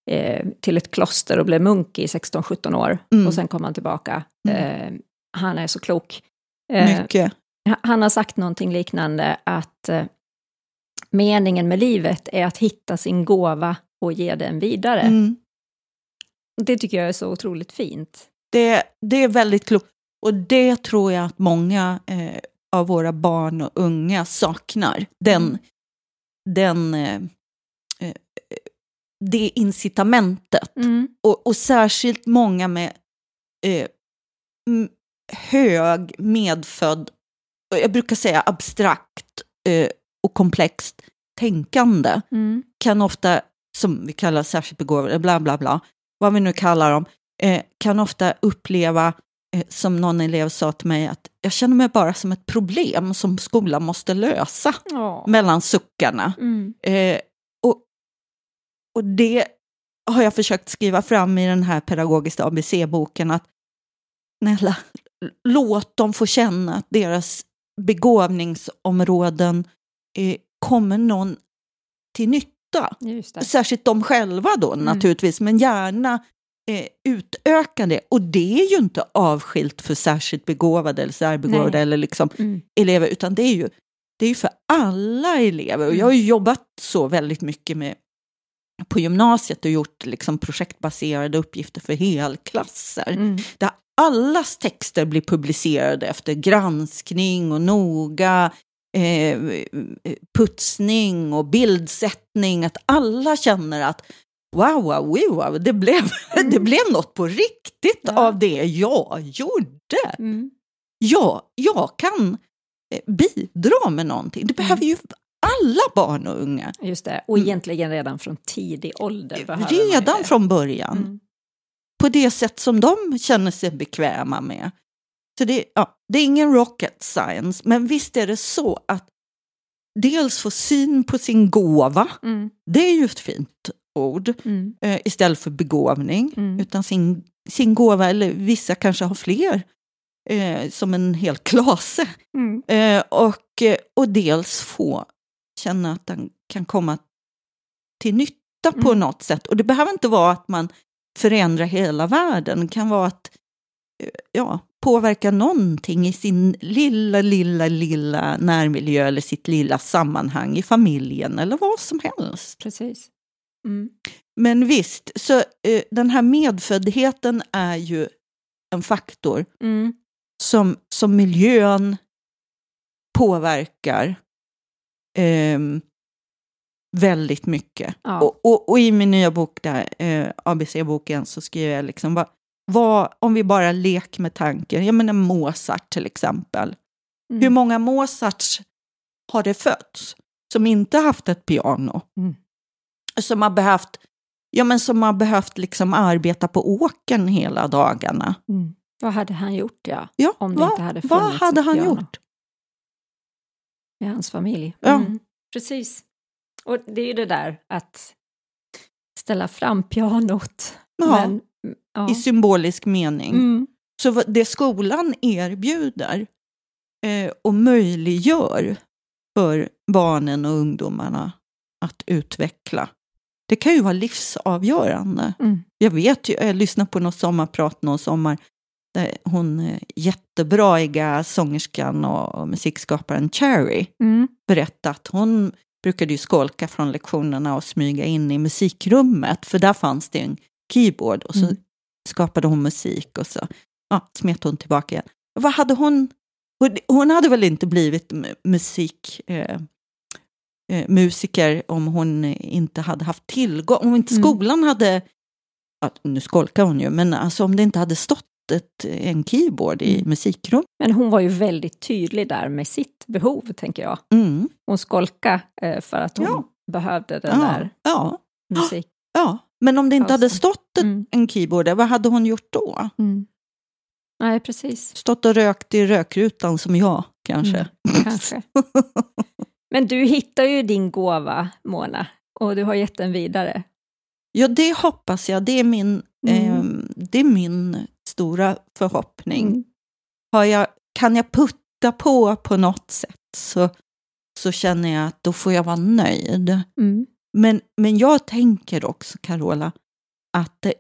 eh, till ett kloster och blev munk i 16-17 år. Mm. Och sen kom han tillbaka. Mm. Eh, han är så klok. Eh, Mycket. han har sagt någonting liknande att eh, meningen med livet är att hitta sin gåva och ge den vidare. Mm. Det tycker jag är så otroligt fint. Det, det är väldigt klokt. Och det tror jag att många eh, av våra barn och unga saknar. Den, Mm. den, eh, eh, det incitamentet. Mm. Och, och särskilt många med eh, hög medfödd, och jag brukar säga abstrakt eh, och komplext tänkande Mm. kan ofta, som vi kallar särskilt begåvade, bla bla bla, vad vi nu kallar dem, eh, kan ofta uppleva som någon elev sa till mig att jag känner mig bara som ett problem som skolan måste lösa Ja. mellan suckarna. Mm. Eh, och, och det har jag försökt skriva fram i den här pedagogiska ABC-boken att snälla, låt dem få känna att deras begåvningsområden eh, kommer någon till nytta. Särskilt de själva då Mm. naturligtvis, men gärna eh, utöka det. Och det är ju inte avskilt för särskilt begåvade eller särbegåvade Nej. eller liksom Mm. elever, utan det är ju det är för alla elever. Och jag har ju jobbat så väldigt mycket med på gymnasiet och gjort liksom projektbaserade uppgifter för helklasser. Mm. Där allas texter blir publicerade efter granskning och noga eh, putsning och bildsättning. Att alla känner att wow, wow, wow, det, blev, det blev något på riktigt Ja. av det jag gjorde. Mm. Ja, jag kan eh, bidra med någonting. Det behöver ju alla barn och unga. Just det, och Mm. egentligen redan från tidig ålder. Redan från början. Mm. På det sätt som de känner sig bekväma med. Så det, ja, det är ingen rocket science, men visst är det så att dels få syn på sin gåva, Mm. det är ju fint ord, Mm. eh, istället för begåvning. Mm. Utan sin, sin gåva, eller vissa kanske har fler, eh, som en hel klase. Mm. Eh, och, eh, och dels få känna att den kan komma till nytta på Mm. något sätt. Och det behöver inte vara att man förändrar hela världen. Det kan vara att eh, ja, påverka någonting i sin lilla, lilla, lilla närmiljö eller sitt lilla sammanhang i familjen eller vad som helst. Precis. Mm. Men visst, så eh, den här medföddheten är ju en faktor Mm. som, som miljön påverkar ehm, väldigt mycket. Ja. Och, och, och i min nya bok, där, eh, ABC-boken, så skriver jag liksom, vad, vad, om vi bara leker med tanken, jag menar Mozart till exempel. Mm. Hur många Mozarts har det fötts som inte haft ett piano? Mm. Som har behövt, ja, men som har behövt liksom arbeta på åkern hela dagarna. Mm. Vad hade han gjort, ja, Ja, Om det vad, inte hade vad funnits hade ett han piano. gjort? med hans familj? Ja. Mm. Precis. Och det är ju det där att ställa fram pianot. Ja, Men, ja. I symbolisk mening. Mm. Så vad- det skolan erbjuder eh, och möjliggör för barnen och ungdomarna att utveckla, det kan ju vara livsavgörande. Mm. Jag vet ju, jag lyssnade på något sommarprat någon sommar, där hon eh, jättebraiga sångerskan och musikskaparen Cherry Mm. berättade att hon brukade ju skolka från lektionerna och smyga in i musikrummet, för där fanns det en keyboard och så Mm. skapade hon musik och så ja, smet hon tillbaka igen. Vad hade hon? hon- hade väl inte blivit musik, eh, eh, musiker om hon inte hade haft tillgång, om inte Mm. skolan hade, ja, nu skolkar hon ju, men alltså om det inte hade stått ett, en keyboard i Mm. musikrum. Men hon var ju väldigt tydlig där med sitt behov, tänker jag. Mm. Hon skolka eh, för att hon Ja. behövde den Ja, där ja, musik. ja, men om det inte hade stått ett, Mm. en keyboard där, vad hade hon gjort då? Mm. Nej, precis. Stått och rökt i rökrutan som jag, kanske. Mm, kanske. Men du hittar ju din gåva, Mona, och du har gett den vidare. Ja, det hoppas jag. Det är min, Mm. ehm, det är min stora förhoppning. Mm. Har jag, kan jag putta på på något sätt så, så känner jag att då får jag vara nöjd. Mm. Men, men jag tänker också, Carola, att det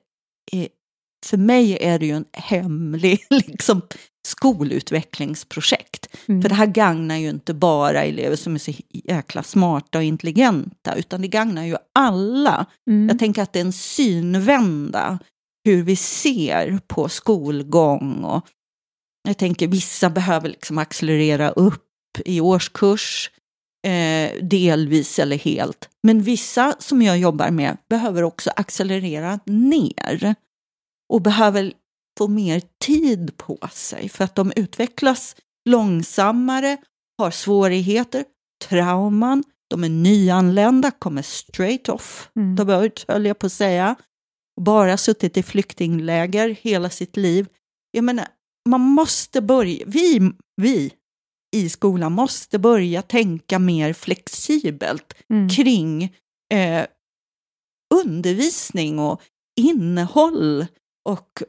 är, för mig är det ju en hemlig liksom, skolutvecklingsprojekt. Mm. För det här gagnar ju inte bara elever som är så jäkla smarta och intelligenta, utan det gagnar ju alla. Mm. Jag tänker att det är en synvända hur vi ser på skolgång. Och jag tänker vissa behöver liksom accelerera upp i årskurs, eh, delvis eller helt. Men vissa som jag jobbar med behöver också accelerera ner och behöver få mer tid på sig för att de utvecklas långsammare, har svårigheter, trauman, de är nyanlända, kommer straight off Mm. har ut, höll jag på att säga, bara suttit i flyktingläger hela sitt liv. Jag menar, man måste börja, vi, vi i skolan måste börja tänka mer flexibelt Mm. kring eh, undervisning och innehåll och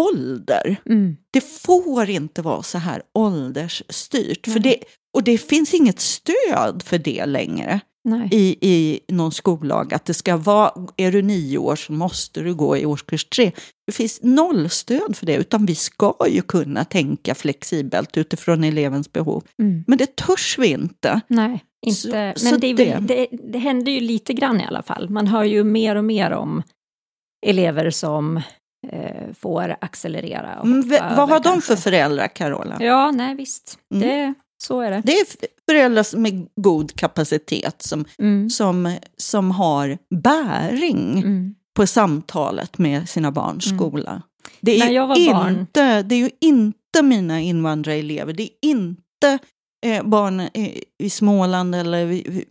ålder. Mm. Det får inte vara så här åldersstyrt. För det, och det finns inget stöd för det längre Nej. i, i någon skollag. Att det ska vara, är du nio år så måste du gå i årskurs tre. Det finns noll stöd för det, utan vi ska ju kunna tänka flexibelt utifrån elevens behov. Mm. Men det törs vi inte. Nej, inte. Så- men så det, väl, det, det händer ju lite grann i alla fall. Man hör ju mer och mer om elever som eh, får accelerera. Mm, över vad har de kanske. för föräldrar, Carola? Ja, nej visst. Mm. Det, så är det. Det är föräldrar med god kapacitet som, Mm. som, som har bäring Mm. på samtalet med sina barns Mm. skola. Det är, ju var barn- inte, det är ju inte mina invandrarelever, det är inte eh, barn eh, i Småland eller vi-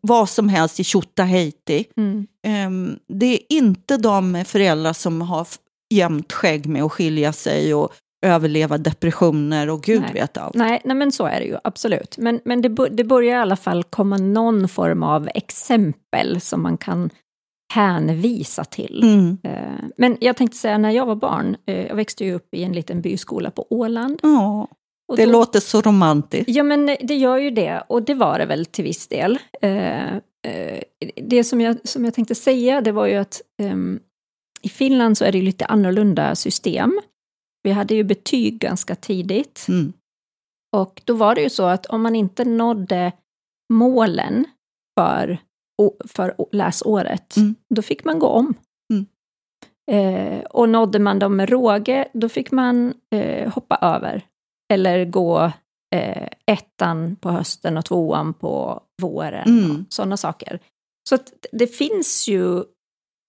vad som helst i Tjotahejti. Mm. Ehm, det är inte de föräldrar som har jämnt skägg med att skilja sig och överleva depressioner och gud Nej. vet allt. Nej, nej, men så är det ju absolut. Men, men det, det börjar i alla fall komma någon form av exempel som man kan hänvisa till. Mm. Eh, Men jag tänkte säga, när jag var barn, eh, jag växte ju upp i en liten byskola på Åland. Ja, det då- låter så romantiskt. Ja, men det gör ju det, och det var det väl till viss del. Eh, Det som jag, som jag tänkte säga, det var ju att ehm, i Finland så är det lite annorlunda system. Vi hade ju betyg ganska tidigt. Mm. Och då var det ju så att om man inte nådde målen för, för läsåret, Mm. då fick man gå om. Mm. Eh, och nådde man dem med råge, då fick man eh, hoppa över. Eller gå eh, ettan på hösten och tvåan på våren. Mm. Sådana saker. Så det finns ju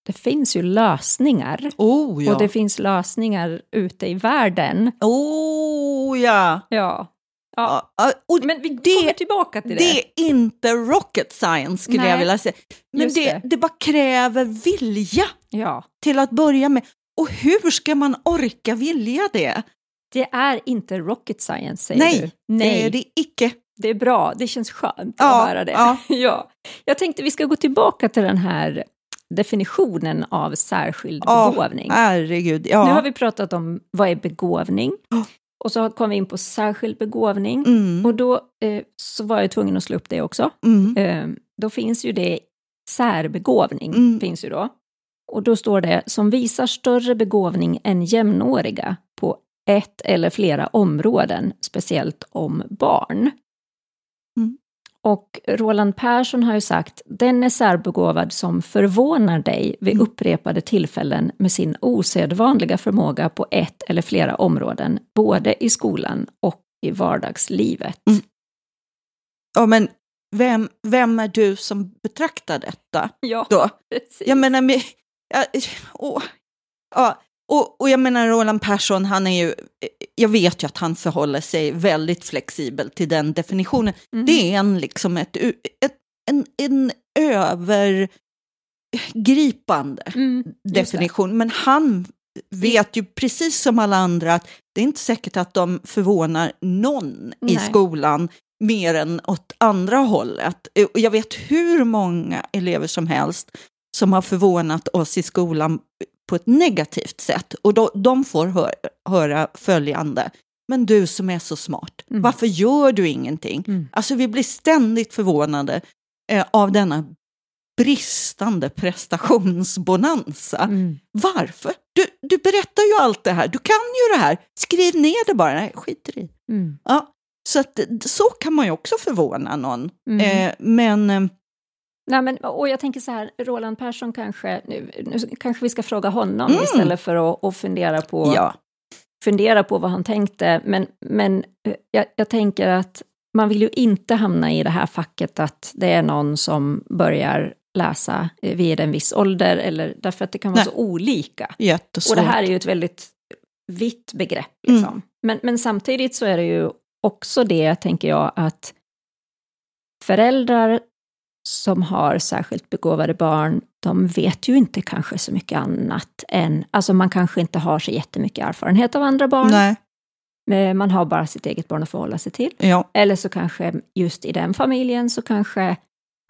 det finns ju lösningar. Oh ja. Och det finns lösningar ute i världen. Oh ja. Ja. ja. ja. Men vi Det- kommer tillbaka till det. det är inte rocket science skulle Nej, jag vilja säga. Men det, det. det bara kräver vilja Ja. till att börja med. Och hur ska man orka vilja det? Det är inte rocket science, säger Nej, du. Nej, Det är det icke. det är bra. Det känns skönt Ja, att höra det. ja. Ja. Jag tänkte vi ska gå tillbaka till den här definitionen av särskild Ja, begåvning. Herregud. Ja. Nu har vi pratat om vad är begåvning Ja. och så kom vi in på särskild begåvning. Mm. Och då eh, så var jag tvungen att slå upp det också. Mm. Eh, då finns ju det särbegåvning, Mm. finns ju då. Och då står det som visar större begåvning än jämnåriga på ett eller flera områden, speciellt om barn. Mm. Och Roland Persson har ju sagt, den är särbegåvad som förvånar dig vid Mm. upprepade tillfällen med sin osedvanliga förmåga på ett eller flera områden, både i skolan och i vardagslivet. Mm. Ja, men vem, vem är du som betraktar detta Ja, då? precis. Jag menar, med, ja, åh, ja, och, och jag menar Roland Persson, han är ju, jag vet ju att han förhåller sig väldigt flexibel till den definitionen. Mm. Det är en, liksom ett, ett, en, en övergripande Mm, definition. Men han vet ju precis som alla andra att det är inte säkert att de förvånar någon i Nej. skolan mer än åt andra hållet. Jag vet hur många elever som helst som har förvånat oss i skolan på ett negativt sätt. Och då, de får hö höra följande. Men du som är så smart, Mm. varför gör du ingenting? Mm. Alltså vi blir ständigt förvånade eh, av denna bristande prestationsbonanza. Mm. Varför? Du, du berättar ju allt det här, du kan ju det här, skriv ner det bara, nej skit i. Mm. Ja, så att, så kan man ju också förvåna någon. Mm. Eh, men eh, Nej, men, och jag tänker så här, Roland Persson kanske, nu, nu kanske vi ska fråga honom Mm. istället för att, att fundera, på, ja, fundera på vad han tänkte. Men, men eh, jag, jag tänker att man vill ju inte hamna i det här facket att det är någon som börjar läsa eh, vid en viss ålder, eller därför att det kan vara Nej. så olika. jättesvårt. Och det här är ju ett väldigt vitt begrepp. Liksom. Men, men samtidigt så är det ju också det, tänker jag, att föräldrar som har särskilt begåvade barn de vet ju inte kanske så mycket annat än, alltså man kanske inte har så jättemycket erfarenhet av andra barn. Nej. Eh, Man har bara sitt eget barn att förhålla sig till. Ja. Eller så kanske just i den familjen så kanske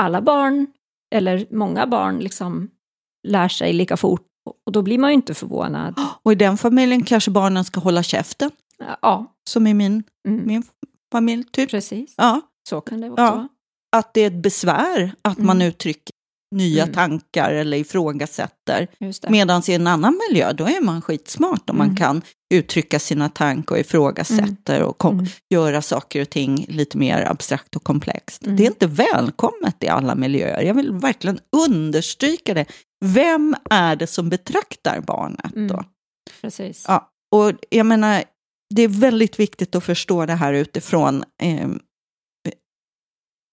alla barn, eller många barn, liksom lär sig lika fort. Och då blir man ju inte förvånad. Och i den familjen kanske barnen ska hålla käften, Ja, som i min, mm, min familj. Typ. precis. Ja. Så kan det också Ja. vara. Att det är ett besvär att man Mm. uttrycker nya Mm. tankar eller ifrågasätter. Medan i en annan miljö, då är man skitsmart om man Mm. kan uttrycka sina tankar och ifrågasätter och kom, Mm. göra saker och ting lite mer abstrakt och komplext. Mm. Det är inte välkommet i alla miljöer. Jag vill verkligen understryka det. Vem är det som betraktar barnet då? Mm. Precis. Ja, och jag menar, det är väldigt viktigt att förstå det här utifrån eh,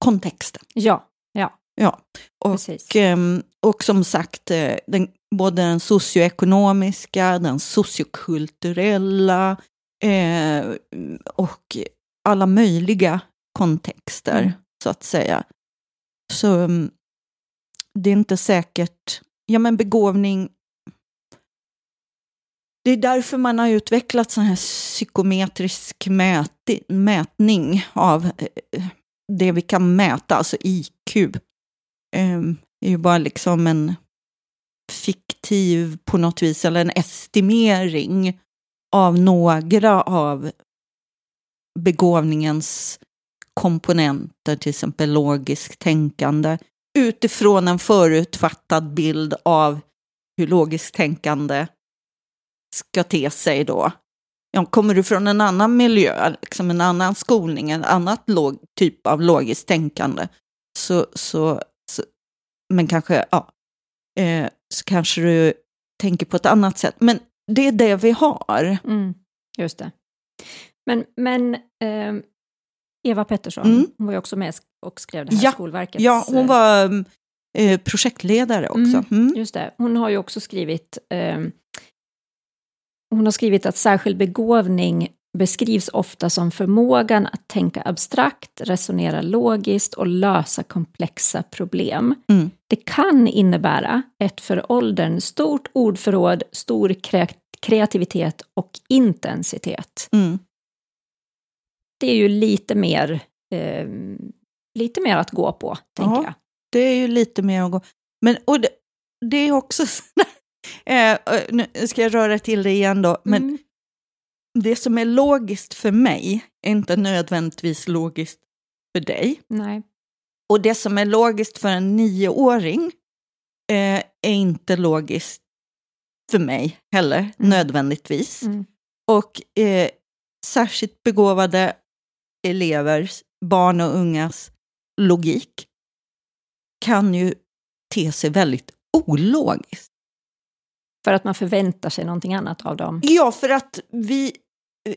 kontexten. Ja, ja, Ja, och, precis. ehm, och som sagt, eh, den, både den socioekonomiska, den sociokulturella eh, och alla möjliga kontexter, Mm. så att säga. Så mm, det är inte säkert, ja men begåvning, det är därför man har utvecklat sån här psykometrisk mäti, mätning av eh, det vi kan mäta, alltså IQ. Ehm, är ju bara liksom en fiktiv på något vis, eller en estimering av några av begåvningens komponenter, till exempel logiskt tänkande, utifrån en förutfattad bild av hur logiskt tänkande ska te sig då. Ja, kommer du från en annan miljö, liksom en annan skolning, en annat log, typ av logiskt tänkande, så, så, så men kanske, ja, eh, så kanske du tänker på ett annat sätt. Men det är det vi har. Mm, just det. Men, men ehm, Eva Pettersson, Mm. hon var ju också med och skrev det här Ja, Skolverkets... Ja, hon var mm, eh, projektledare också. Mm. Mm. Just det. Hon har ju också skrivit... hon har skrivit att särskild begåvning beskrivs ofta som förmågan att tänka abstrakt, resonera logiskt och lösa komplexa problem. Mm. Det kan innebära ett för åldern stort ordförråd, stor kre- kreativitet och intensitet. Mm. Det är ju lite mer, eh, lite mer att gå på, tänker Ja. jag. Det är ju lite mer att gå... Men och det, det är också sådär, eh, eh, nu ska jag röra till det igen då, men Mm. det som är logiskt för mig är inte nödvändigtvis logiskt för dig. Nej. Och det som är logiskt för en nioåring eh, är inte logiskt för mig heller, Mm. nödvändigtvis. Mm. Och eh, särskilt begåvade elevers, barn och ungas logik kan ju te sig väldigt ologiskt. För att man förväntar sig någonting annat av dem. Ja, för att vi eh,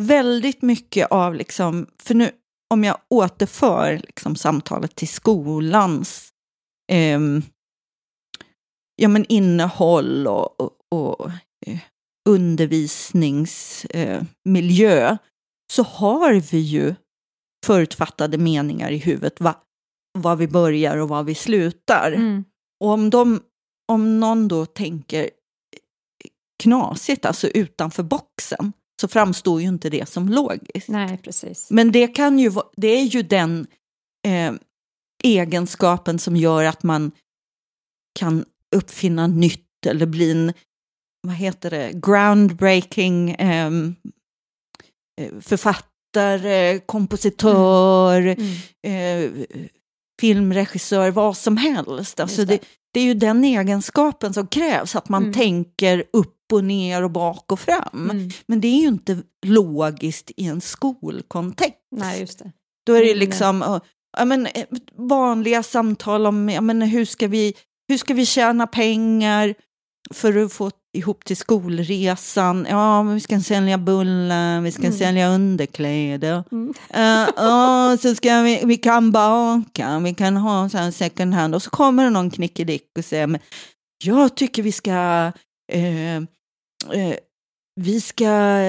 väldigt mycket av liksom, för nu om jag återför liksom samtalet till skolans ehm, ja, men innehåll och, och, och eh, undervisningsmiljö så har vi ju förutfattade meningar i huvudet va, var vi börjar och var vi slutar. Mm. Och om, de, om någon då tänker knasigt, alltså utanför boxen, så framstår ju inte det som logiskt. Nej, precis. Men det, kan ju, det är ju den eh, egenskapen som gör att man kan uppfinna nytt eller bli en, vad heter det, groundbreaking ehm, eh, författare, kompositör, Mm. eh, filmregissör, vad som helst. Alltså det. det. Det, är ju den egenskapen som krävs, att man Mm. tänker upp och ner och bak och fram. Mm. Men det är ju inte logiskt i en skolkontext. Nej, just det. Då är det Mm, liksom ja, men, eh, vanliga samtal om ja, men, hur, ska vi, hur ska vi tjäna pengar för att få ihop till skolresan. Ja, men vi ska sälja bullar, vi ska Mm. sälja underkläder. Mm. Uh, ja, så ska vi, vi kan baka, vi kan ha så här second hand. Och så kommer det någon knickedick och säger, men jag tycker vi ska, eh, vi ska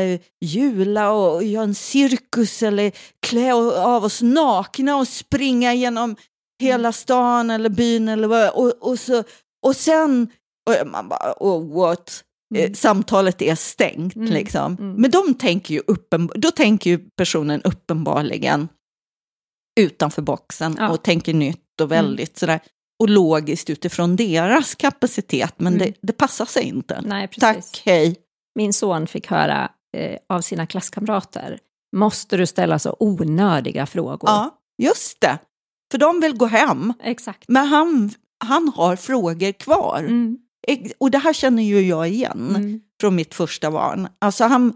jula och göra en cirkus eller klä av oss nakna och springa genom hela stan eller byn eller vad, och, och, så, och sen, och man bara, oh, what? Eh, Mm. Samtalet är stängt Mm, liksom. mm. Men de tänker ju då tänker ju personen uppenbarligen utanför boxen Ja. och tänker nytt och väldigt sådär, och logiskt utifrån deras kapacitet, men Mm. det, det passar sig inte. Nej, precis. Tack, hej. Min son fick höra eh, av sina klasskamrater, måste du ställa så onödiga frågor? Ja, just det. För de vill gå hem, Exakt. men han, han har frågor kvar. Mm. Och det här känner ju jag igen Mm. från mitt första barn. Alltså han,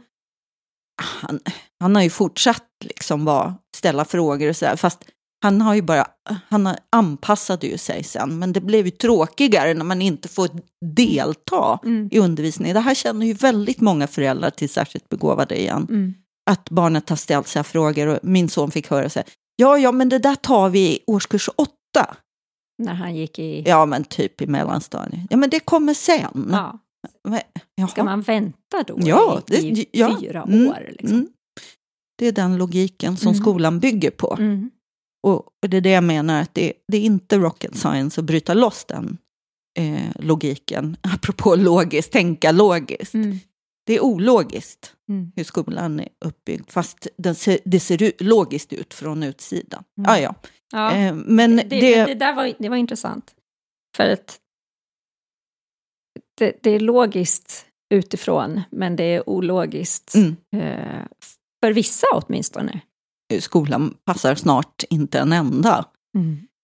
han, han har ju fortsatt liksom vara, ställa frågor och sådär, fast han har ju bara, han anpassade ju sig sen, men det blev ju tråkigare när man inte får delta Mm. i undervisningen. Det här känner ju väldigt många föräldrar till särskilt begåvade igen. Mm. Att barnet har ställt sig frågor och min son fick höra här, ja, ja, men det där tar vi i årskurs åtta. När han gick i... Ja, men typ i mellanstadiet. Ja, men det kommer sen. Ja. Men. Ska man vänta då Ja, i, i det- ja. fyra Mm, år? Liksom? Mm. Det är den logiken som Mm. skolan bygger på. Mm. Och, det är det jag menar, att det, det är inte rocket science att bryta loss den eh, logiken. Apropå logiskt, tänka logiskt. Mm. Det är ologiskt Mm. hur skolan är uppbyggd, fast den ser, det ser logiskt ut från utsidan. Mm. Ah, ja. Ja. Eh, men det, det, det, där var, det var intressant. För att det, det är logiskt utifrån, men det är ologiskt Mm. eh, för vissa åtminstone. skolan passar snart inte en enda.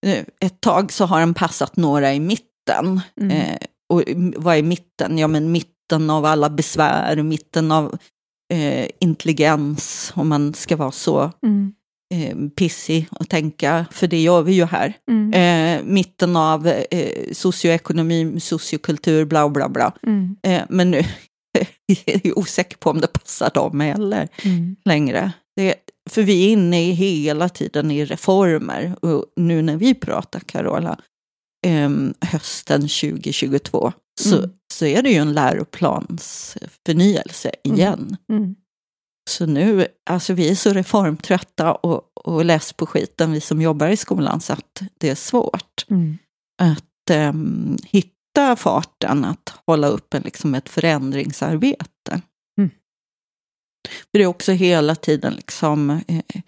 Eh, Ett tag så har den passat några i mitten. Mm. Eh, och vad är mitten? Ja, men mitten av alla besvär, mitten av eh, intelligens, om man ska vara så Mm. Eh, pissig och tänka, för det gör vi ju här. Mm. Eh, mitten av eh, socioekonomi, sociokultur, bla bla bla. Mm. Eh, men nu är jag osäker på om det passar dem heller Mm. längre. Det, för vi är inne i hela tiden i reformer. Och nu när vi pratar, Carola, em, hösten 2022, så, Mm. så är det ju en läroplansförnyelse igen. Mm. Så nu, alltså vi är så reformtrötta och, och less på skiten, vi som jobbar i skolan, så att det är svårt Mm. att em, hitta farten, att hålla upp en, liksom ett förändringsarbete. Mm. För det är också hela tiden liksom eh,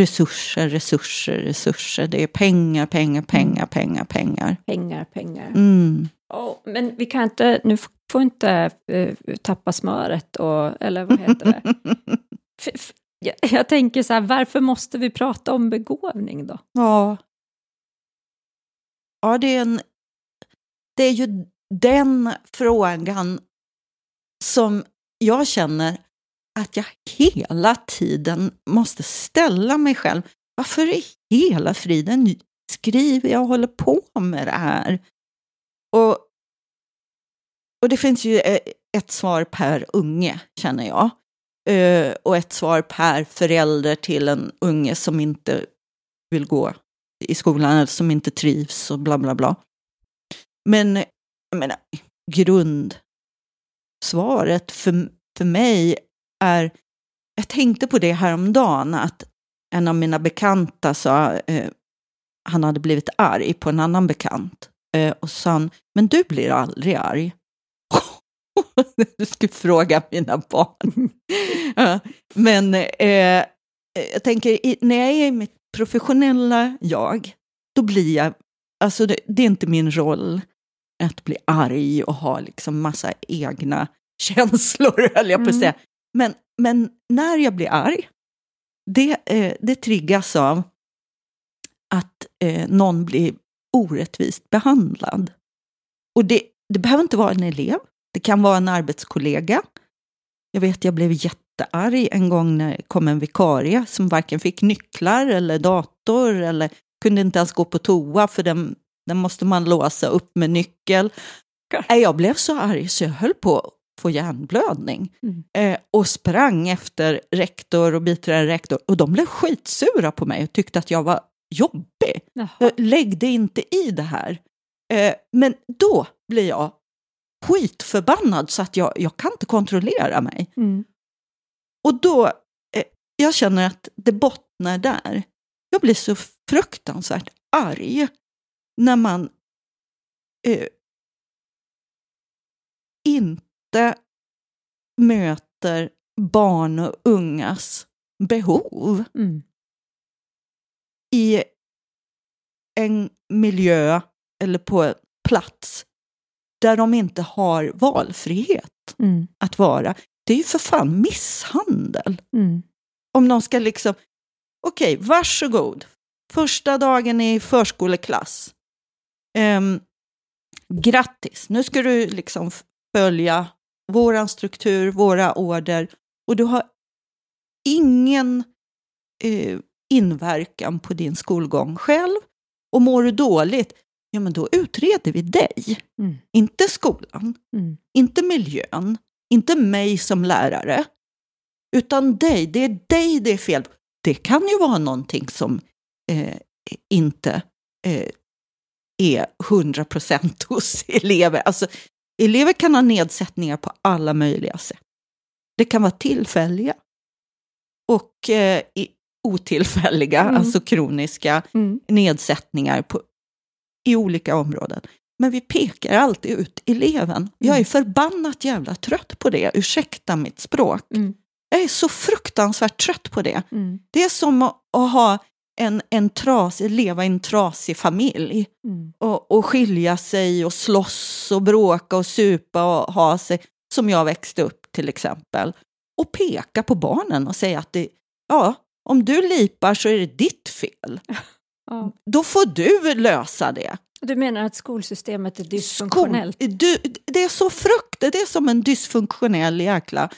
resurser, resurser, resurser. Det är pengar, pengar, pengar, pengar, pengar. Pengar, pengar. Mm. Ja, men vi kan inte, nu får inte eh, tappa smöret och, eller vad heter det? F- f- jag, jag tänker så här, varför måste vi prata om begåvning då? Ja. Ja, det är, en, det är ju den frågan som jag känner att jag hela tiden måste ställa mig själv. Varför i hela friden skriver jag och håller på med det här? Och, och det finns ju eh, ett svar per unge, känner jag. Eh, och ett svar per förälder till en unge som inte vill gå i skolan eller som inte trivs och bla bla bla. Men jag menar, grundsvaret för, för mig är, jag tänkte på det häromdagen, att en av mina bekanta sa, eh, han hade blivit arg på en annan bekant. Eh, och sa men du blir aldrig arg. du skulle fråga mina barn. ja, men eh, jag tänker, när jag är i mitt professionella jag, då blir jag, alltså det, det är inte min roll att bli arg och ha liksom massa egna känslor, höll jag på att Mm. säga. Men, men när jag blir arg, det, eh, det triggas av att eh, någon blir orättvist behandlad. Och det, det behöver inte vara en elev, det kan vara en arbetskollega. Jag vet, jag blev jättearg en gång när det kom en vikarie som varken fick nycklar eller dator eller kunde inte ens gå på toa för den, den måste man låsa upp med nyckel. Nej, Jag blev så arg så jag höll på att få hjärnblödning. Mm. Eh, och sprang efter rektor och biträdande rektor och de blev skitsura på mig och tyckte att jag var jobbig. Jaha. Jag läggde inte i det här. Eh, men då blir jag skitförbannad så att jag, jag kan inte kontrollera mig. Mm. Och då, eh, jag känner att det bottnar där. Jag blir så fruktansvärt arg när man eh, inte möter barn och ungas behov Mm. I en miljö eller på en plats där de inte har valfrihet Mm. att vara. Det är ju för fan misshandel. Mm. Om de ska liksom, okej, varsågod. Första dagen i förskoleklass. Ehm, grattis, nu ska du liksom följa våran struktur, våra order och du har ingen eh, inverkan på din skolgång själv. Och mår du dåligt, ja men då utreder vi dig. Mm. Inte skolan, Mm. inte miljön, inte mig som lärare, utan dig. Det är dig det är fel på. Det kan ju vara någonting som eh, inte eh, är 100 procent hos elever. Alltså, elever kan ha nedsättningar på alla möjliga sätt. Det kan vara tillfälliga och eh, otillfälliga, Mm. alltså kroniska Mm. nedsättningar på, i olika områden. Men vi pekar alltid ut eleven. Jag är förbannat jävla trött på det, ursäkta mitt språk. Mm. Jag är så fruktansvärt trött på det. Mm. Det är som att, att ha en, en trasig, leva i en trasig familj Mm. och, och skilja sig och slåss och bråka och supa och ha sig, som jag växte upp till exempel. Och peka på barnen och säga att det, ja, om du lipar så är det ditt fel. Ja. Då får du lösa det. Du menar att skolsystemet är dysfunktionellt? Skol, du, det är så frukt, det är som en dysfunktionell jäkla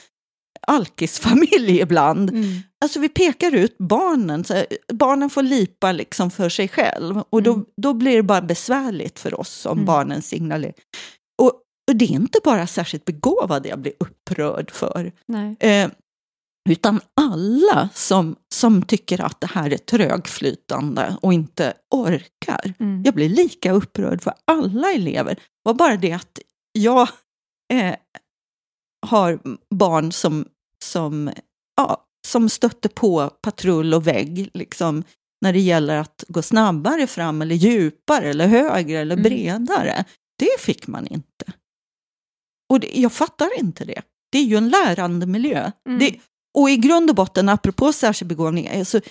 alkisfamilj ibland. Mm. Alltså vi pekar ut barnen, så barnen får lipa liksom för sig själv och då, Mm. då blir det bara besvärligt för oss om Mm. barnen signalerar. Och, och det är inte bara särskilt begåvade jag blir upprörd för, eh, utan alla som, som tycker att det här är trögflytande och inte orkar. Mm. Jag blir lika upprörd för alla elever. Det var bara det att jag eh, har barn som, som, ja, som stötte på patrull och vägg liksom, när det gäller att gå snabbare fram eller djupare eller högre eller Mm. bredare. Det fick man inte. Och det, jag fattar inte det. Det är ju en lärande miljö. Mm. Det, och i grund och botten, apropå särskild begåvning, alltså,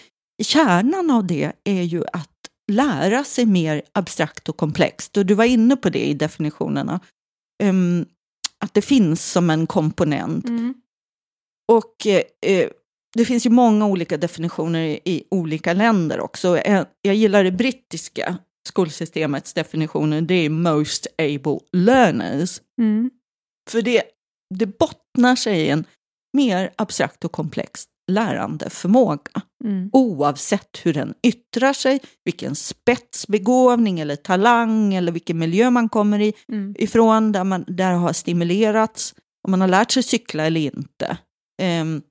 kärnan av det är ju att lära sig mer abstrakt och komplext. Och du var inne på det i definitionerna. Ehm, att det finns som en komponent. Mm. Och eh, eh, det finns ju många olika definitioner i, i olika länder också. Jag, jag gillar det brittiska skolsystemets definitioner. Det är most able learners. Mm. För det, det bottnar sig i en mer abstrakt och komplex lärandeförmåga. Mm. Oavsett hur den yttrar sig, vilken spetsbegåvning eller talang eller vilken miljö man kommer i, Mm. ifrån, där man där har stimulerats, om man har lärt sig cykla eller inte. Ehm,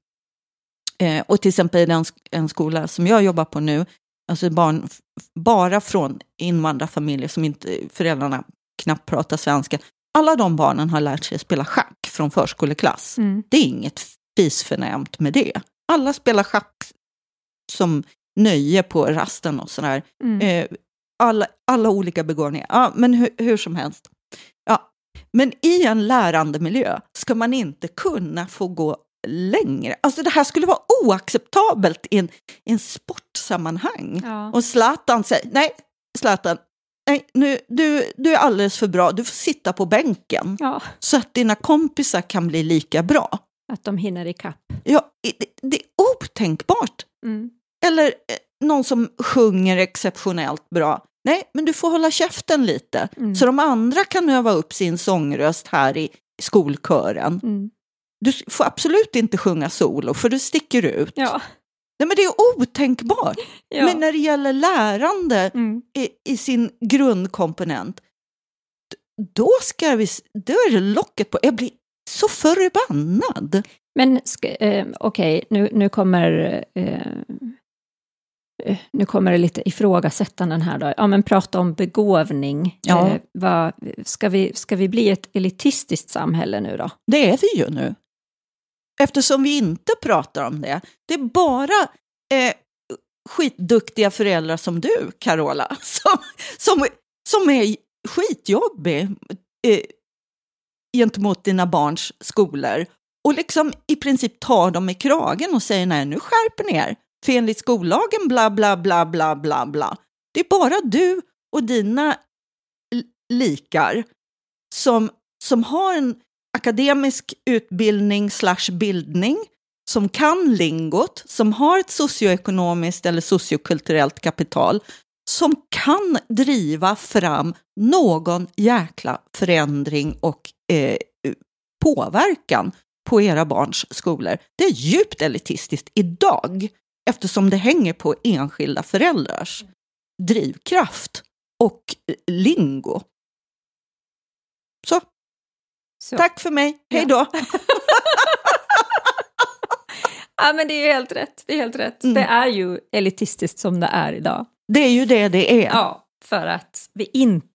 eh, och till exempel i den, en skola som jag jobbar på nu, alltså barn bara från invandrarfamiljer som inte, föräldrarna knappt pratar svenska, alla de barnen har lärt sig spela schack från förskoleklass. Mm. Det är inget fisförnämt med det. Alla spelar schack som nöje på rasten och sådär. Mm. Eh, alla, alla olika begåvningar. Ja, men hur, hur som helst. Ja. Men i en lärandemiljö ska man inte kunna få gå längre. Alltså det här skulle vara oacceptabelt i en, i en sportsammanhang. Ja. Och Zlatan säger, nej Zlatan, nej, nu, du, du är alldeles för bra, du får sitta på bänken. ja, Så att dina kompisar kan bli lika bra. Att de hinner ikapp. Ja, det, det är otänkbart. Mm. Eller eh, någon som sjunger exceptionellt bra. Nej, men du får hålla käften lite. Mm. Så de andra kan öva upp sin sångröst här i skolkören. Mm. Du får absolut inte sjunga solo, för du sticker ut. Ja. Nej, men det är otänkbart. ja. Men när det gäller lärande Mm. i, i sin grundkomponent, då, ska vi, då är det locket på. Jag blir så förbannad. Men eh, okej, nu, nu kommer eh, eh, nu kommer det lite ifrågasättanden här då. Ja, men prata om begåvning. Ja. Eh, vad, ska, vi, ska vi bli ett elitistiskt samhälle nu då? Det är vi ju nu. Eftersom vi inte pratar om det. Det är bara eh, skitduktiga föräldrar som du, Carola, som, som, som är skitjobbig eh, gentemot dina barns skolor och liksom i princip tar dem i kragen och säger nej, nu skärper ni er. För enligt skollagen bla, bla, bla, bla, bla, bla. Det är bara du och dina likar som, som har en akademisk utbildning slash bildning, som kan lingot, som har ett socioekonomiskt eller sociokulturellt kapital, som kan driva fram någon jäkla förändring och eh, påverkan på era barns skolor. Det är djupt elitistiskt idag eftersom det hänger på enskilda föräldrars drivkraft och lingo. Så, Så. tack för mig. Hej då! Ja, men det är helt rätt. Det är helt rätt. Mm. Det är ju elitistiskt som det är idag. Det är ju det det är. Ja, för att vi inte...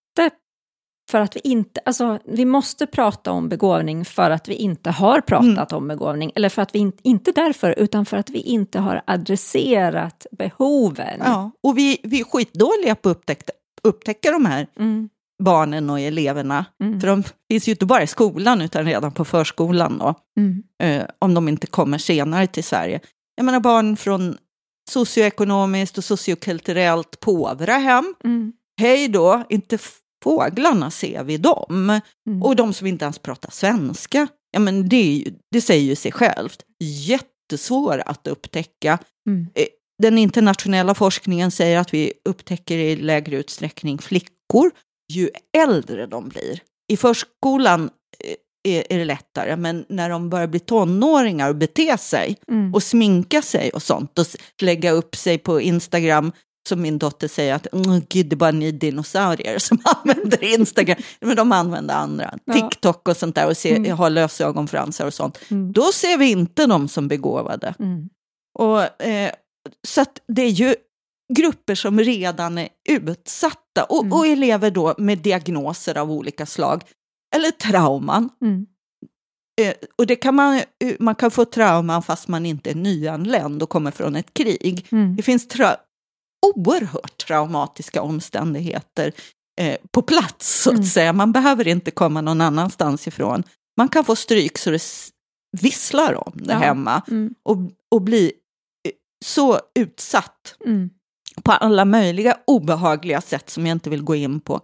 För att vi inte... Alltså, vi måste prata om begåvning för att vi inte har pratat Mm. om begåvning. Eller för att vi inte... Inte därför, utan för att vi inte har adresserat behoven. Ja, och vi, vi är skitdåliga på att upptäcka, upptäcka de här Mm, barnen och eleverna. mm, För de finns ju inte bara i skolan utan redan på förskolan då, mm, eh, om de inte kommer senare till Sverige. Jag menar barn från socioekonomiskt och sociokulturellt påvra hem. mm, Hej då, inte fåglarna ser vi dem. mm. Och de som inte ens pratar svenska, ja men det, ju, det säger ju sig självt. Jättesvåra att upptäcka. Mm. Eh, Den internationella forskningen säger att vi upptäcker i lägre utsträckning flickor ju äldre de blir. I förskolan eh, är, är det lättare, men när de börjar bli tonåringar och bete sig Mm. och sminka sig och sånt och lägga upp sig på Instagram som min dotter säger att mm, gud, det är bara ni dinosaurier som använder Instagram. Men de använder andra, Ja. TikTok och sånt där och ser, Mm. har lösögonfransar och sånt. Mm. Då ser vi inte dem som begåvade. Mm. Och, eh, så det är ju grupper som redan är utsatta och, Mm. och elever då med diagnoser av olika slag eller trauman. Mm. Eh, och det kan man, eh, man kan få trauman fast man inte är nyanländ och kommer från ett krig. Mm. Det finns tra oerhört traumatiska omständigheter eh, på plats, så att Mm. säga. Man behöver inte komma någon annanstans ifrån. Man kan få stryk så det visslar om det Ja. hemma Mm. och, och bli eh, så utsatt Mm. på alla möjliga obehagliga sätt som jag inte vill gå in på.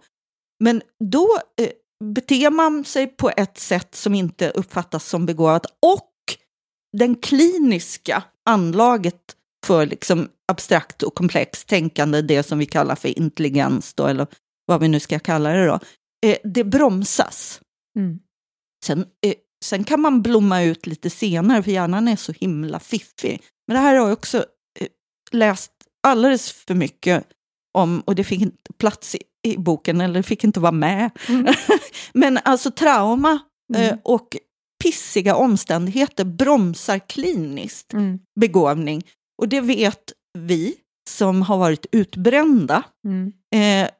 Men då eh, beter man sig på ett sätt som inte uppfattas som begåvat och den kliniska anlaget för liksom abstrakt och komplext tänkande, det som vi kallar för intelligens då, eller vad vi nu ska kalla det då, eh, det bromsas. Mm. Sen, eh, sen kan man blomma ut lite senare, för hjärnan är så himla fiffig. Men det här har jag också eh, läst alldeles för mycket om, och det fick inte plats i, i boken, eller fick inte vara med. Mm. Men alltså trauma eh, Mm. och pissiga omständigheter bromsar kliniskt Mm. begåvning. Och det vet vi som har varit utbrända. Mm. Eh,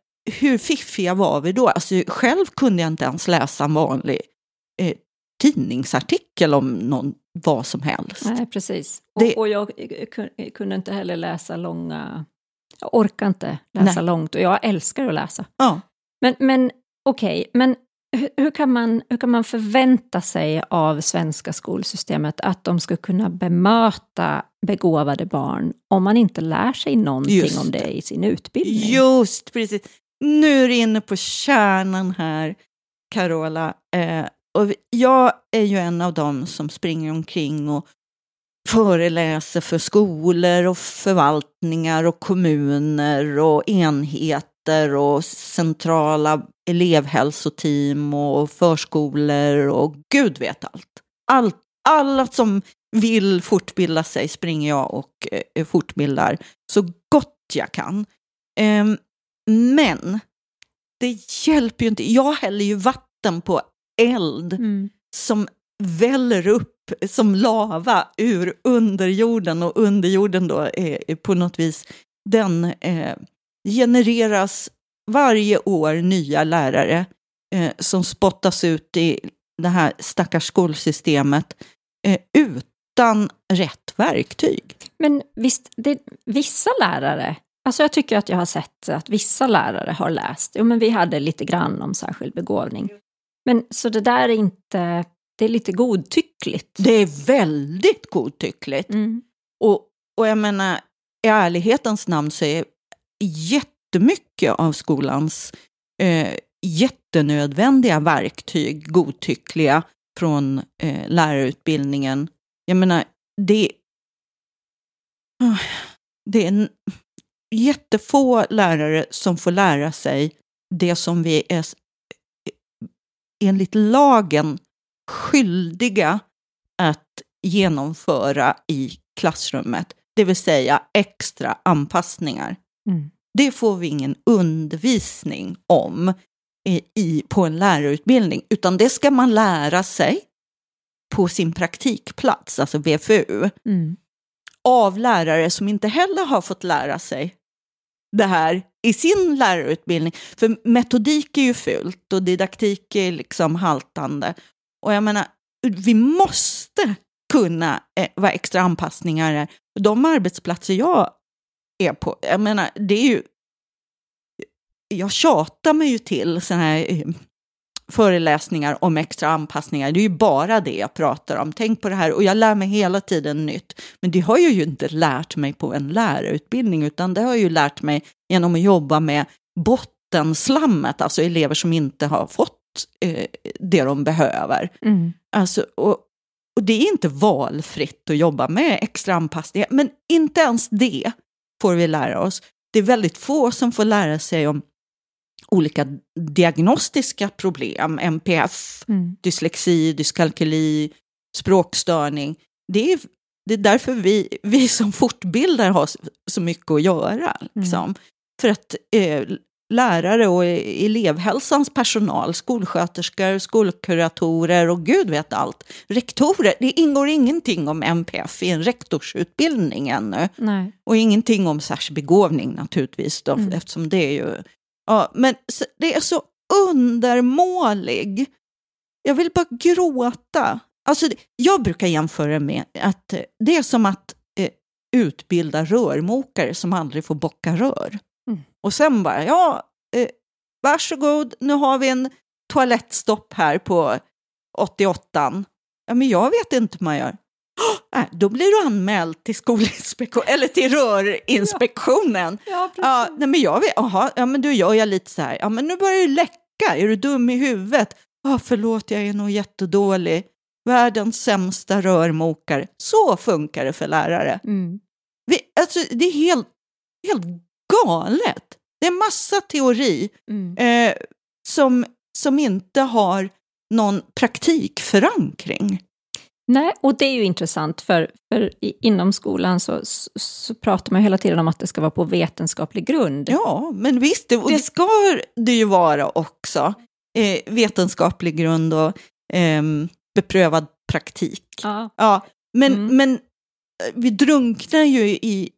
hur fiffiga var vi då? Alltså, själv kunde jag inte ens läsa en vanlig eh, tidningsartikel om någon, vad som helst. Nej, precis. Det- Och, och jag kun- kunde inte heller läsa långa... Jag orkar inte läsa Nej. långt och jag älskar att läsa. Ja. Men, men okej, men hur, kan man, hur kan man förvänta sig av svenska skolsystemet att de ska kunna bemöta begåvade barn om man inte lär sig någonting Just om det det. i sin utbildning? Just precis. Nu är du inne på kärnan här, Carola. Eh, och jag är ju en av dem som springer omkring och föreläser för skolor och förvaltningar och kommuner och enheter och centrala elevhälsoteam och förskolor och gud vet allt. allt alla som vill fortbilda sig springer jag och eh, fortbildar så gott jag kan. Ehm, men det hjälper ju inte. Jag häller ju vatten på eld Mm. som väller upp som lava ur underjorden och underjorden då är, är på något vis den eh, genereras varje år nya lärare eh, som spottas ut i det här stackars skolsystemet eh, utan rätt verktyg. Men visst, det, vissa lärare, alltså jag tycker att jag har sett att vissa lärare har läst, jo men vi hade lite grann om särskild begåvning. Men så det där är inte, det är lite godtyckligt. Det är väldigt godtyckligt. Mm. Och, och jag menar, i ärlighetens namn så är jättemycket av skolans eh, jättenödvändiga verktyg godtyckliga från eh, lärarutbildningen. Jag menar, det, ah, det är jättefå lärare som får lära sig det som vi är eh, enligt lagen skyldiga att genomföra i klassrummet, det vill säga extra anpassningar. Mm. Det får vi ingen undervisning om i, på en lärarutbildning, utan det ska man lära sig på sin praktikplats, alltså VFU, Mm. av lärare som inte heller har fått lära sig det här i sin lärarutbildning. För metodik är ju fult och didaktik är liksom haltande. Och jag menar, vi måste kunna eh, vad extra anpassningar är. De arbetsplatser jag är på, jag menar, det är ju... Jag tjatar mig ju till sådana här eh, föreläsningar om extra anpassningar. Det är ju bara det jag pratar om. Tänk på det här. Och jag lär mig hela tiden nytt. Men det har jag ju inte lärt mig på en lärarutbildning, utan det har jag ju lärt mig genom att jobba med bottenslammet, alltså elever som inte har fått eh, det de behöver. Mm. Alltså, och, och det är inte valfritt att jobba med extra anpassningar, men inte ens det får vi lära oss. Det är väldigt få som får lära sig om olika diagnostiska problem, MPF, Mm. dyslexi, dyskalkyli, språkstörning. Det är, det är därför vi, vi som fortbildar har så- mycket att göra. Liksom. För att eh, lärare och elevhälsans personal, skolsköterskor, skolkuratorer och gud vet allt, rektorer, det ingår ingenting om MPF i en rektorsutbildning ännu. Nej. Och ingenting om särskild begåvning naturligtvis, då, Mm. eftersom det är ju... Ja, men det är så undermålig. Jag vill bara gråta. Alltså, jag brukar jämföra med att eh, det är som att eh, utbilda rörmokare som aldrig får bocka rör. Och sen bara, ja, eh, varsågod, nu har vi en toalettstopp här på 88. Ja, men jag vet inte hur man gör. Äh, då blir du anmäld till skolinspektion eller till rörinspektionen. Ja, Ja, nej, men jag vet, aha, ja men då gör jag lite så här, ja men nu börjar det läcka, är du dum i huvudet? Ja, förlåt, jag är nog jättedålig. Världens sämsta rörmokare. Så funkar det för lärare. Mm. Vi, alltså, det är helt, helt galet. Det är massa teori Mm. eh, som, som inte har någon praktikförankring. Nej, och det är ju intressant för, för inom skolan så, så, så pratar man hela tiden om att det ska vara på vetenskaplig grund. Ja, men visst, det, och det ska det ju vara också. Eh, vetenskaplig grund och ehm, beprövad praktik. Ja. Ja, men, Mm. men eh, vi drunknar ju i...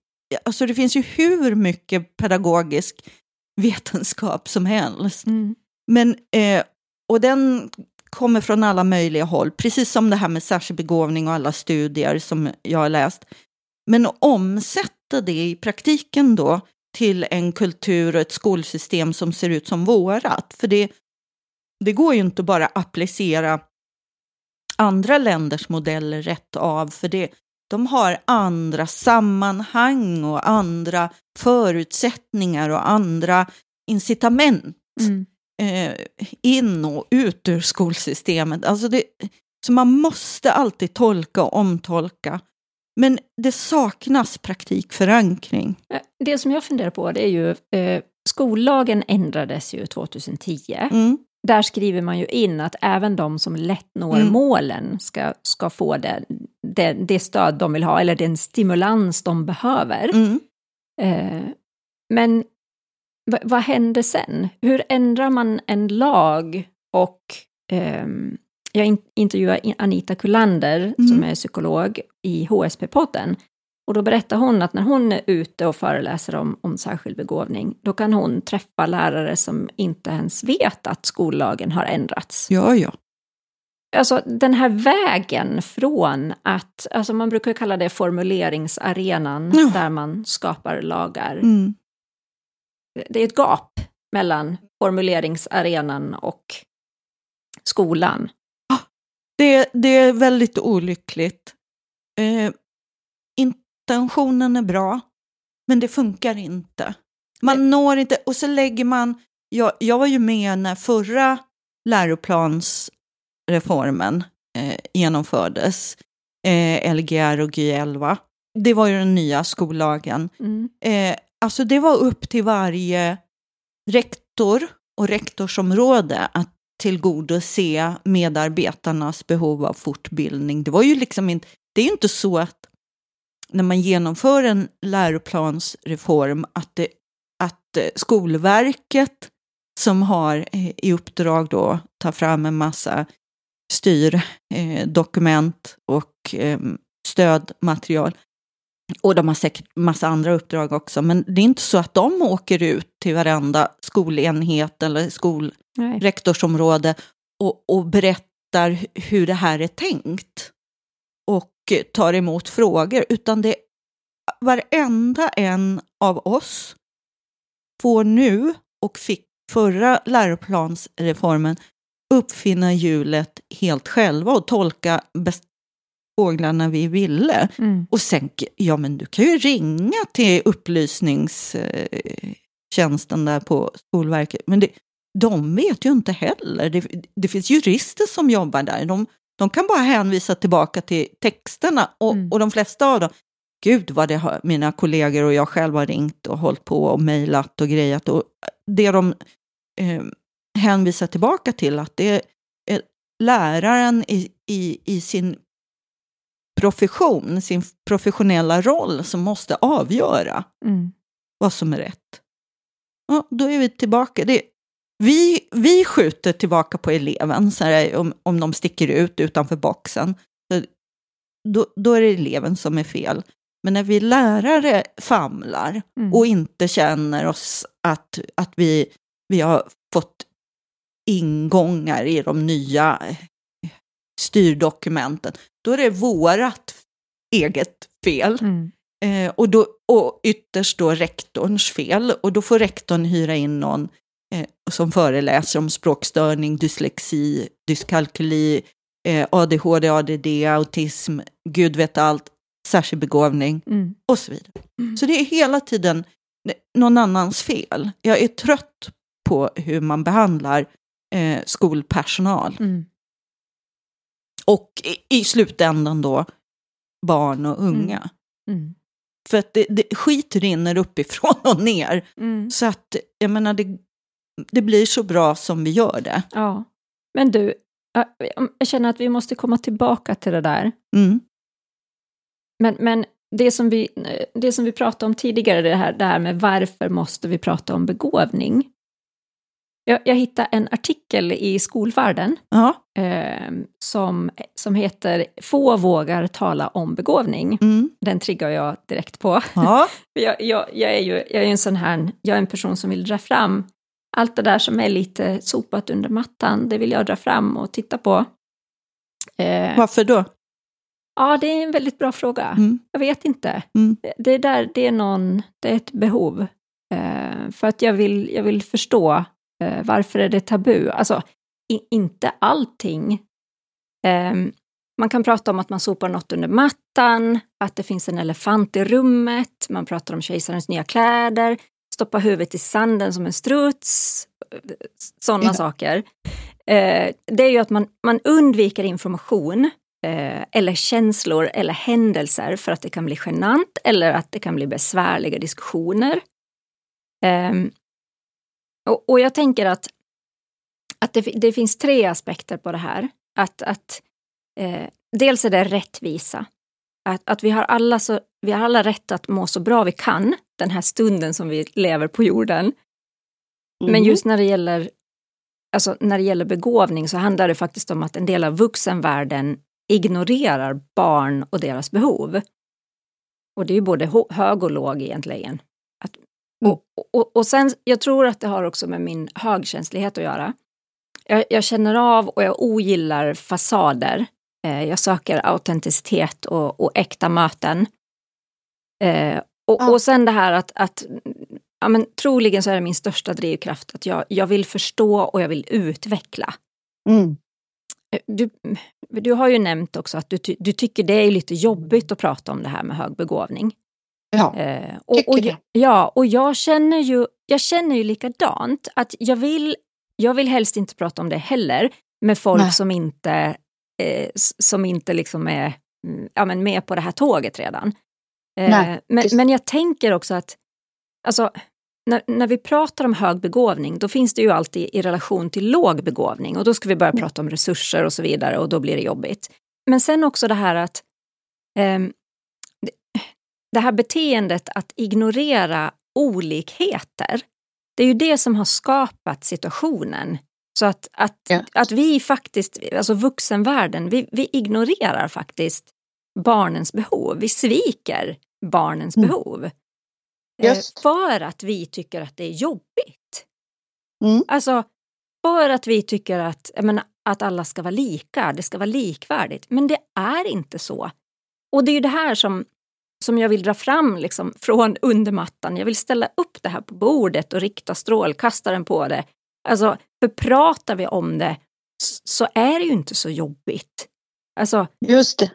Alltså det finns ju hur mycket pedagogisk vetenskap som helst. Mm. Men, eh, och den kommer från alla möjliga håll, precis som det här med särskild begåvning och alla studier som jag har läst. Men att omsätta det i praktiken då till en kultur och ett skolsystem som ser ut som vårat. För det, det går ju inte bara applicera andra länders modeller rätt av, för det, de har andra sammanhang och andra förutsättningar och andra incitament Mm. eh, in och ut ur skolsystemet. Alltså det, så man måste alltid tolka och omtolka. Men det saknas praktikförankring. Eh, Det som jag funderar på det är ju, eh, skollagen ändrades ju 2010. Mm. Där skriver man ju in att även de som lätt når Mm. målen ska, ska få det, det, det stöd de vill ha, eller den stimulans de behöver. Mm. Eh, men va, vad händer sen? Hur ändrar man en lag? Och ehm, jag in, intervjuar Anita Kullander, Mm. som är psykolog, i HSP-podden. Och då berättar hon att när hon är ute och föreläser om, om särskild begåvning, då kan hon träffa lärare som inte ens vet att skollagen har ändrats. Ja, ja. Alltså den här vägen från att, alltså man brukar kalla det formuleringsarenan Ja. där man skapar lagar. Mm. Det är ett gap mellan formuleringsarenan och skolan. Det, det är väldigt olyckligt. Eh, intentionen är bra, men det funkar inte. Man når inte, och så lägger man... Jag, jag var ju med när förra läroplansreformen eh, genomfördes, eh, Lgr och Gy 11. Det var ju den nya skollagen. Mm. Eh, alltså det var upp till varje rektor och rektorsområde att tillgodose medarbetarnas behov av fortbildning. Det var ju liksom inte, det är ju inte så att när man genomför en läroplansreform att, det, att eh, Skolverket som har eh, i uppdrag då att ta fram en massa styrdokument och eh, stödmaterial. Och de har säkert massa andra uppdrag också, men det är inte så att de åker ut till varenda skolenhet eller skolrektorsområde och, och berättar hur det här är tänkt och tar emot frågor, utan det varenda en av oss får nu och fick förra läroplansreformen uppfinna hjulet helt själva och tolka fåglarna vi ville. Mm. Och sen, ja men du kan ju ringa till upplysningstjänsten där på Skolverket. Men det, de vet ju inte heller. Det, det finns jurister som jobbar där. De, de kan bara hänvisa tillbaka till texterna och, Mm. och de flesta av dem, gud vad det har, mina kollegor och jag själv har ringt och hållit på och mejlat och grejat. Och det de eh, hänvisar tillbaka till att det är läraren i, i, i sin profession, sin professionella roll som måste avgöra Mm. vad som är rätt. Ja, då är vi tillbaka. Det, vi, vi skjuter tillbaka på eleven så här, om, om de sticker ut utanför boxen. Så Då, då är det eleven som är fel. Men när vi lärare famlar Mm. och inte känner oss att, att vi, vi har fått ingångar i de nya eh, styrdokumenten, då är det vårat eget fel. Mm. Eh, och, då, och ytterst då rektorns fel. Och då får rektorn hyra in någon eh, som föreläser om språkstörning, dyslexi, dyskalkyli, eh, ADHD, ADD, autism, gud vet allt, särskild begåvning Mm. och så vidare. Mm. Så det är hela tiden någon annans fel. Jag är trött på hur man behandlar eh, skolpersonal. Mm. Och i, i slutändan då barn och unga. Mm. För att det, det, skit rinner uppifrån och ner. Mm. Så att, jag menar, det, det blir så bra som vi gör det. Ja. Men du, jag- jag känner att vi måste komma tillbaka till det där. Mm. Men, men det, som vi, det som vi pratade om tidigare, det här, det här med varför måste vi prata om begåvning? Jag, jag hittade en artikel i Skolvärlden eh, som, som heter Få vågar tala om begåvning. Mm. Den triggar jag direkt på. Jag, jag, jag, är ju jag är en sån här, jag är en person som vill dra fram allt det där som är lite sopat under mattan, det vill jag dra fram och titta på. Eh, Varför då? ja, det är en väldigt bra fråga. Mm. Jag vet inte. Mm. Det- Det är där, det är någon, det är ett behov. Eh, för att jag vill, jag vill förstå eh, varför är det tabu. Alltså, i, inte allting. Eh, man kan prata om att man sopar något under mattan, att det finns en elefant i rummet, man pratar om kejsarens nya kläder, stoppa huvudet i sanden som en struts, sådana Ja. saker. Eh, det är ju att man, man undviker information eh, eller känslor eller händelser för att det kan bli genant eller att det kan bli besvärliga diskussioner. Ehm, och, och jag tänker att, att det, det finns tre aspekter på det här. Att, att, eh, dels är det rättvisa. Att, att vi, har alla så, vi har alla rätt att må så bra vi kan den här stunden som vi lever på jorden. Men Mhm. just när det gäller alltså när det gäller begåvning så handlar det faktiskt om att en del av vuxenvärlden ignorerar barn och deras behov. Och det är ju både hög och låg egentligen. Mm. och, och, och sen, jag tror att det har också med min högkänslighet att göra. Jag, jag känner av och jag ogillar fasader. Eh, jag söker autenticitet och, och äkta möten. Eh, och, Ja. och sen det här att, att ja, men, troligen så är det min största drivkraft att jag, jag vill förstå och jag vill utveckla. Mm. Eh, Du, du har ju nämnt också att du, ty, du tycker det är lite jobbigt att prata om det här med hög begåvning. Ja, Eh, och, och, det. Ja, och jag känner ju, jag känner ju likadant. Att jag vill, jag vill helst inte prata om det heller med folk Nej. som inte, eh, som inte liksom är mm, ja, men med på det här tåget redan. Eh, Nej, men, men jag tänker också att alltså, när, när vi pratar om hög begåvning, då finns det ju alltid i relation till låg begåvning och då ska vi börja prata om resurser och så vidare och då blir det jobbigt. Men sen också det här att det- det här beteendet att ignorera olikheter, det är ju det som har skapat situationen. Så att, att, Ja. att vi faktiskt, alltså vuxenvärlden, vi, vi ignorerar faktiskt barnens behov. Vi sviker barnens Mm. behov. Eh, Just. För att vi tycker att det är jobbigt. Mm. Alltså, för att vi tycker att, menar, att alla ska vara lika, det ska vara likvärdigt. Men det är inte så. Och det är ju det här som, som jag vill dra fram liksom, från undermattan. Jag vill ställa upp det här på bordet och rikta strålkastaren på det. Alltså, för pratar vi om det så är det ju inte så jobbigt. Alltså,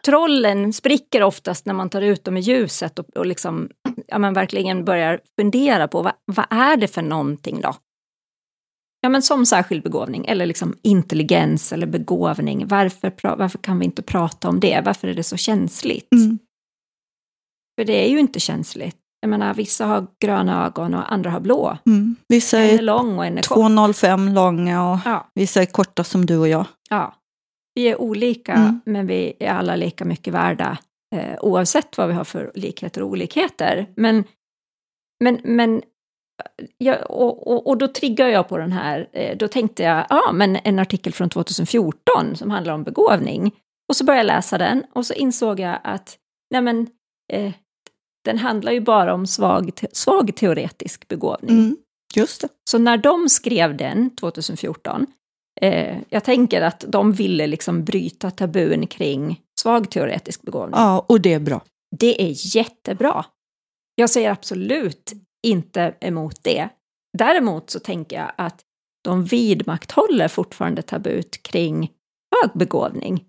trollen spricker oftast när man tar ut dem i ljuset och, och liksom, ja, men verkligen börjar fundera på vad, vad är det för någonting då? Ja, men som särskild begåvning eller liksom intelligens eller begåvning. Varför, varför kan vi inte prata om det? Varför är det så känsligt? Mm. För det är ju inte känsligt. Jag menar, vissa har gröna ögon och andra har blå. Mm. Vissa är är lång och en är kort. 2,05 långa och Ja, vissa är korta som du och jag. ja. Vi är olika, Mm. men vi är alla lika mycket värda eh, oavsett vad vi har för likheter och olikheter. Men, men, men ja, och, och, och då triggar jag på den här, eh, då tänkte jag, ja men en artikel från 2014 som handlar om begåvning. Och så började jag läsa den och så insåg jag att, nej men, eh, den handlar ju bara om svag, te- svag teoretisk begåvning. Mm. Just det. Så när de skrev den 2014, eh, jag tänker att de ville liksom bryta tabun kring svag teoretisk begåvning. Ja, och det är bra. Det är jättebra. Jag säger absolut inte emot det. Däremot så tänker jag att de vidmakthåller fortfarande tabut kring hög begåvning.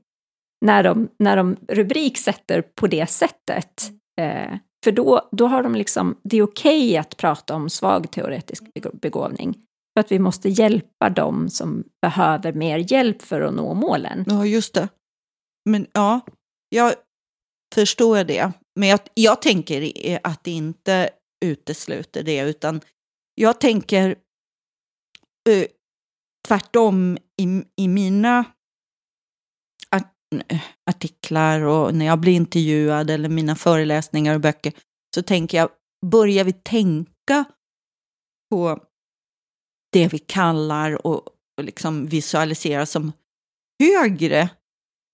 När de, när de rubriksätter på det sättet. Eh, för då, då har de liksom, det är okej att prata om svag teoretisk begåvning. För att vi måste hjälpa dem som behöver mer hjälp för att nå målen. Ja, just det. Men ja, jag förstår det. Men jag, jag tänker att det inte utesluter det, utan jag tänker eh, tvärtom i, i mina artiklar och när jag blir intervjuad eller mina föreläsningar och böcker, så tänker jag, börjar vi tänka på det vi kallar och, och liksom visualiserar som högre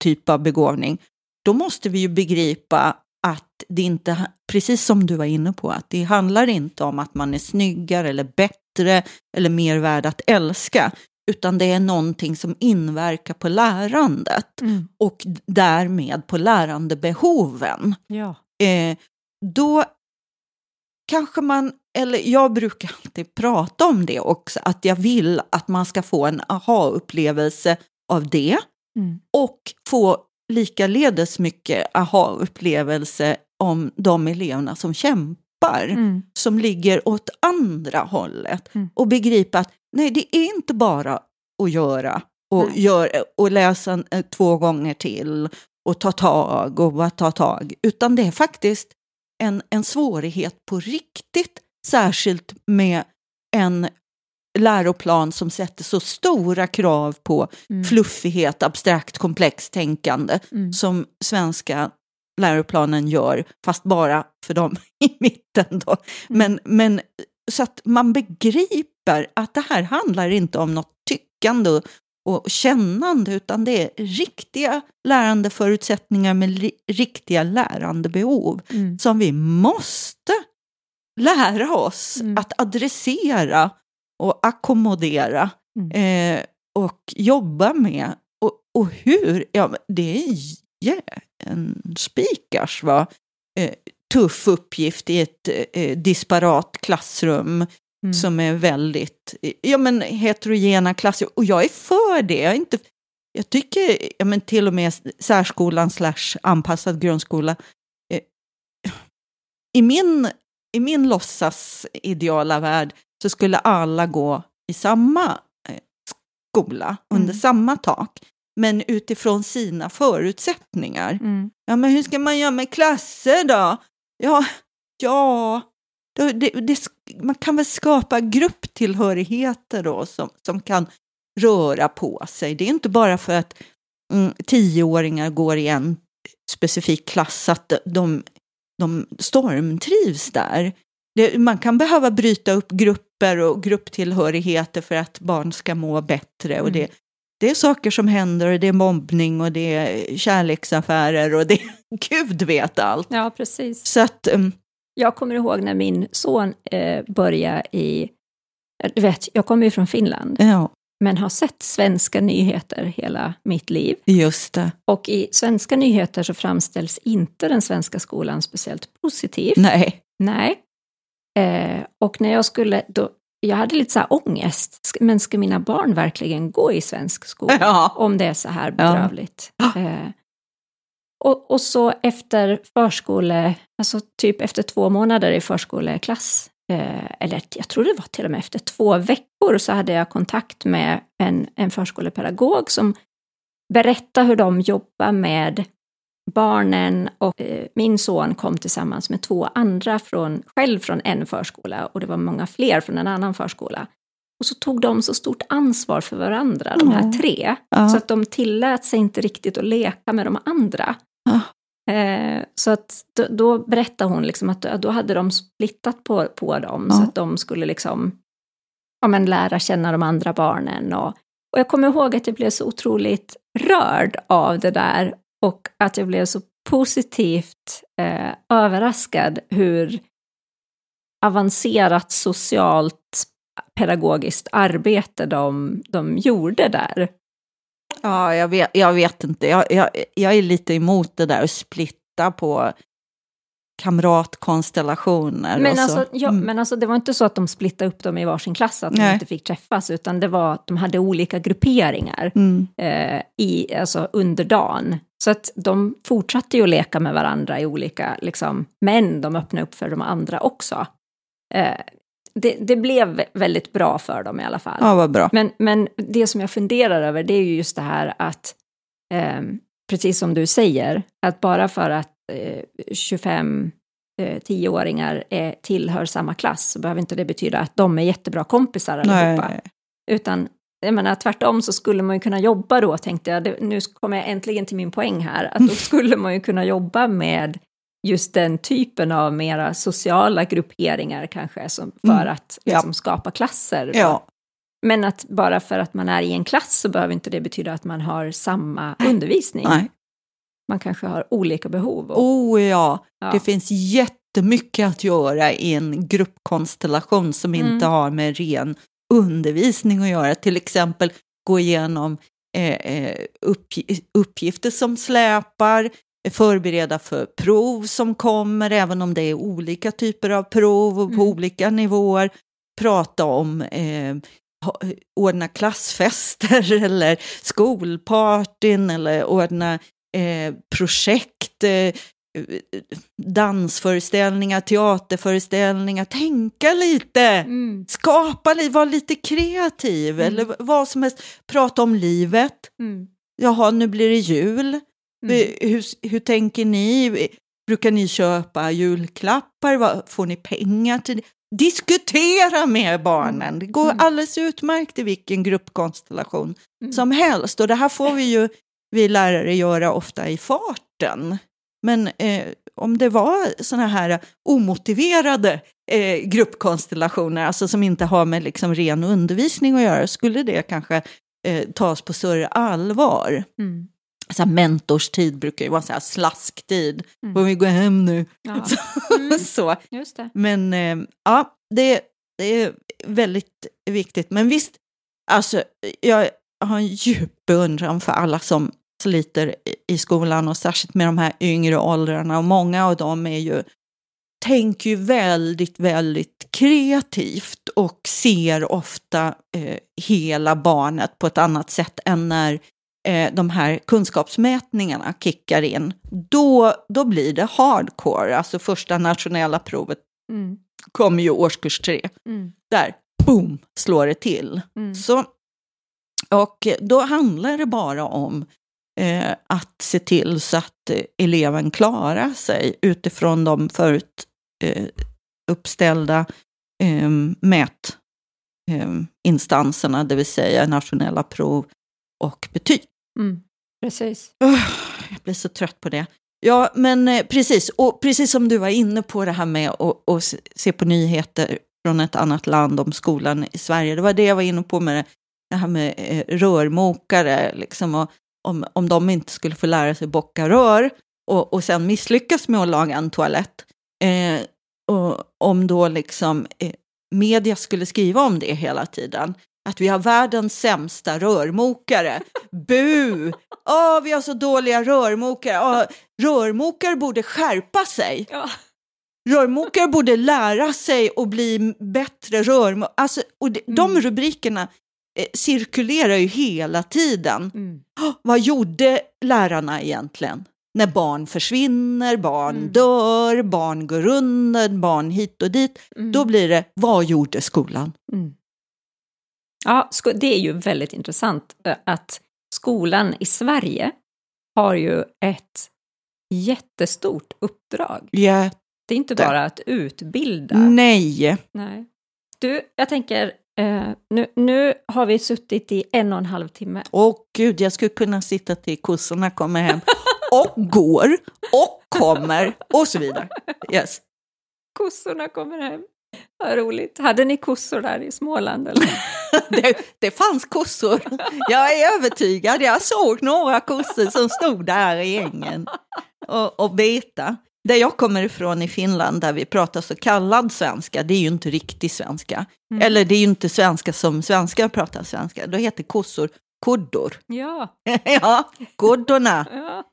typ av begåvning, då måste vi ju begripa att det inte, precis som du var inne på, att det handlar inte om att man är snyggare eller bättre eller mer värd att älska, utan det är någonting som inverkar på lärandet och därmed på lärandebehoven. Ja. Eh, då kanske man, eller jag brukar alltid prata om det också, att jag vill att man ska få en aha-upplevelse av det Mm. och få likaledes mycket aha-upplevelse om de eleverna som kämpar, Mm. som ligger åt andra hållet Mm. och begripa att nej, det är inte bara att göra och, Nej. gör, och läsa eh, två gånger till och ta tag och bara ta tag, utan det är faktiskt en, en svårighet på riktigt, särskilt med en läroplan som sätter så stora krav på Mm. fluffighet, abstrakt, komplext tänkande Mm. som svenska läroplanen gör, fast bara för dem i mitten då. Men, men så att man begriper att det här handlar inte om något tyckande och- kännande, utan det är riktiga lärandeförutsättningar med li- riktiga lärandebehov Mm. som vi måste lära oss Mm. att adressera och ackommodera. Mm. Eh, och jobba med. Och, och hur? Ja, det är en spikars va? Eh, tuff uppgift i ett eh, disparat klassrum Mm. som är väldigt ja, men heterogena klasser. Och jag är för det. Jag, inte, jag tycker ja, men till och med särskolan slash anpassad grundskola. Eh, I min, i min låtsas ideala värld så skulle alla gå i samma eh, skola, under Mm. samma tak. Men utifrån sina förutsättningar. Mm. Ja, men hur ska man göra med klasser då? Ja, ja det, det, det, man kan väl skapa grupptillhörigheter då som, som kan röra på sig. Det är inte bara för att mm, tioåringar går i en specifik klass att de, de stormtrivs där. Det, man kan behöva bryta upp grupper och grupptillhörigheter för att barn ska må bättre. Och det, Mm det är saker som händer och det är mobbning och det är kärleksaffärer och det Gud vet allt. Ja, precis. Så att, um, Jag kommer ihåg när min son eh, började i... Du vet, jag kommer ju från Finland, ja, men har sett svenska nyheter hela mitt liv. just det. Och i svenska nyheter så framställs inte den svenska skolan speciellt positivt. Nej. Nej. Eh, och när jag skulle, då, jag hade lite så här ångest, men ska mina barn verkligen gå i svensk skola? Ja. Om det är så här bedrövligt. Eh, och, och så efter förskole, alltså typ efter två månader i förskoleklass, eh, eller jag tror det var till och med efter två veckor, så hade jag kontakt med en, en förskolepedagog som berättade hur de jobbar med barnen och eh, min son kom tillsammans med två andra från, själv från en förskola och det var många fler från en annan förskola. Och så tog de så stort ansvar för varandra, de här tre, Ja. så att de tillät sig inte riktigt att leka med de andra. Ja. Eh, så att då, då berättade hon liksom att då hade de splittat på, på dem Ja. så att de skulle liksom ja, men lära känna de andra barnen. Och, och jag kommer ihåg att jag blev så otroligt rörd av det där och att jag blev så positivt eh, överraskad hur avancerat socialt pedagogiskt arbete de, de gjorde där. Ja, jag vet, jag vet inte. Jag, jag, jag är lite emot det där att splitta på kamratkonstellationer. Men alltså, ja, Mm. men alltså det var inte så att de splittade upp dem i varsin klass, att de Nej. inte fick träffas, utan det var att de hade olika grupperingar Mm. eh, i, alltså under dagen. Så att de fortsatte ju att leka med varandra i olika, liksom, men de öppnade upp för de andra också. Eh, det, det blev väldigt bra för dem i alla fall. Ja, vad bra. Men, men det som jag funderar över det är ju just det här att, eh, precis som du säger, att bara för att eh, 25 eh, 10-åringar är, tillhör samma klass så behöver inte det betyda att de är jättebra kompisar allihopa. Nej. Utan jag menar, tvärtom så skulle man ju kunna jobba då, tänkte jag, nu kommer jag äntligen till min poäng här, att då skulle man ju kunna jobba med just den typen av mera sociala grupperingar kanske, som, för Mm. att Ja. liksom, skapa klasser. Ja, Men att bara för att man är i en klass så behöver inte det betyda att man har samma undervisning. nej. Man kanske har olika behov. Och, Oh ja, ja. det finns jättemycket att göra i en gruppkonstellation som Mm. inte har med ren undervisning att göra. Till exempel gå igenom eh, eh, uppg- uppgifter som släpar, förbereda för prov som kommer, även om det är olika typer av prov och på Mm. olika nivåer. Prata om eh, ordna klassfester eller skolpartyn eller ordna eh, projekt, eh, dansföreställningar, teaterföreställningar. Tänka lite, Mm, skapa lite, vara lite kreativ Mm. eller vad som helst. Prata om livet. mm, Jaha, nu blir det jul. mm. Hur, hur tänker ni? Brukar ni köpa julklappar? Vad, får ni pengar till det? Diskutera med barnen. Det går Mm. alldeles utmärkt i vilken gruppkonstellation Mm. som helst. Och det här får vi ju vi lärare göra ofta i farten. Men eh, om det var sådana här omotiverade eh, gruppkonstellationer, alltså som inte har med liksom ren undervisning att göra, skulle det kanske eh, tas på större allvar. Mm. Så här mentorstid brukar ju vara så här slasktid. Mm. Får vi gå hem nu? Ja. Så, Mm. så. Just det. Men eh, ja, det, det är väldigt viktigt. Men visst, alltså, jag har en djup beundran för alla som sliter i- i skolan och särskilt med de här yngre åldrarna. Och många av dem är ju, tänker ju väldigt, väldigt kreativt och ser ofta eh, hela barnet på ett annat sätt än när eh, de här kunskapsmätningarna kickar in. Då, då blir det hardcore, alltså första nationella provet Mm. kommer ju årskurs tre. Mm. Där, boom, slår det till. Mm. Så, och då handlar det bara om eh, att se till så att eh, eleven klarar sig utifrån de förut eh, uppställda eh, mätinstanserna, det vill säga nationella prov och betyg. Mm. Precis. Jag blir så trött på det. Ja, men eh, precis. Och precis som du var inne på det här med att, att se- på nyheter från ett annat land om skolan i Sverige. Det var det jag var inne på med det, här med eh, rörmokare. Liksom, och om, om de inte skulle få lära sig bocka rör och, och sen misslyckas med att laga en toalett. Eh, och om då liksom eh, media skulle skriva om det hela tiden. Att vi har världens sämsta rörmokare. Bu! Åh, vi har så dåliga rörmokare. Åh, rörmokare borde skärpa sig. Ja. Rörmokare borde lära sig och bli bättre rörmokare. Alltså, och De Mm. rubrikerna eh, cirkulerar ju hela tiden. Mm. Vad gjorde lärarna egentligen? När barn försvinner, barn Mm. dör, barn går under, barn hit och dit. Mm. Då blir det, vad gjorde skolan? Mm. Ja, det är ju väldigt intressant eh, att skolan i Sverige har ju ett jättestort uppdrag. Ja, Det är inte bara att utbilda. nej. Nej. Du, jag tänker, eh, nu, nu har vi suttit i en och en halv timme. Åh gud, jag skulle kunna sitta till kossorna kommer hem och går och kommer och så vidare. Yes. Kossorna kommer hem. Vad roligt. Hade ni kossor där i Småland? Eller? Det, det fanns kossor. Jag är övertygad. Jag såg några kossor som stod där i ängen och, och beta. Där jag kommer ifrån i Finland, där vi pratar så kallad svenska, det är ju inte riktig svenska. Mm. Eller det är ju inte svenska som svenskar pratar svenska. Då heter kossor kuddor. Ja, ja, kuddorna. ja.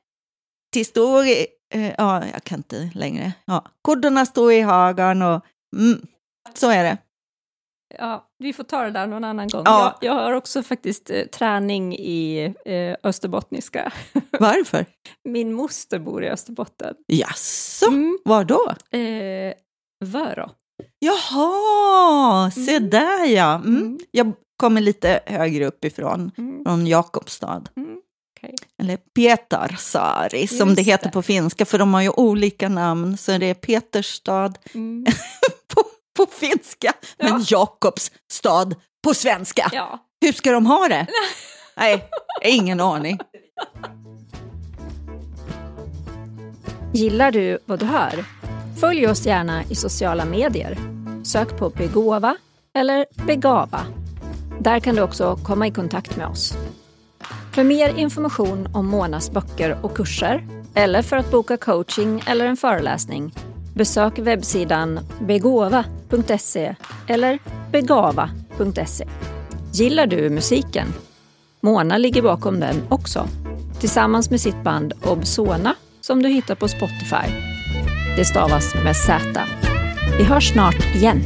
till står i, eh, ja, jag kan inte längre. Ja, kuddorna står i hagen och mm, så är det. Ja, vi får ta det där någon annan gång. Ja. Jag, jag har också faktiskt eh, träning i eh, österbottniska. Varför? Min moster bor i Österbotten. Jaså, Mm. var då? Eh, Vörå. Jaha, se Mm. där ja. Mm. Mm. Jag kommer lite högre uppifrån, Mm. från Jakobstad. Mm. okej. Eller Pietarsaari som det heter det. på finska, för de har ju olika namn. Så det är Peterstad Mm. på, finska, men Ja. Jakobstad på svenska. Ja. Hur ska de ha det? Nej, ingen aning. Gillar du vad du hör? Följ oss gärna i sociala medier. Sök på Begåva eller Begava. Där kan du också komma i kontakt med oss. För mer information om Monas böcker och kurser eller för att boka coaching eller en föreläsning besök webbsidan begåva.se eller begava.se. Gillar du musiken? Mona ligger bakom den också tillsammans med sitt band Obsona som du hittar på Spotify. Det stavas med Z. Vi hörs snart igen.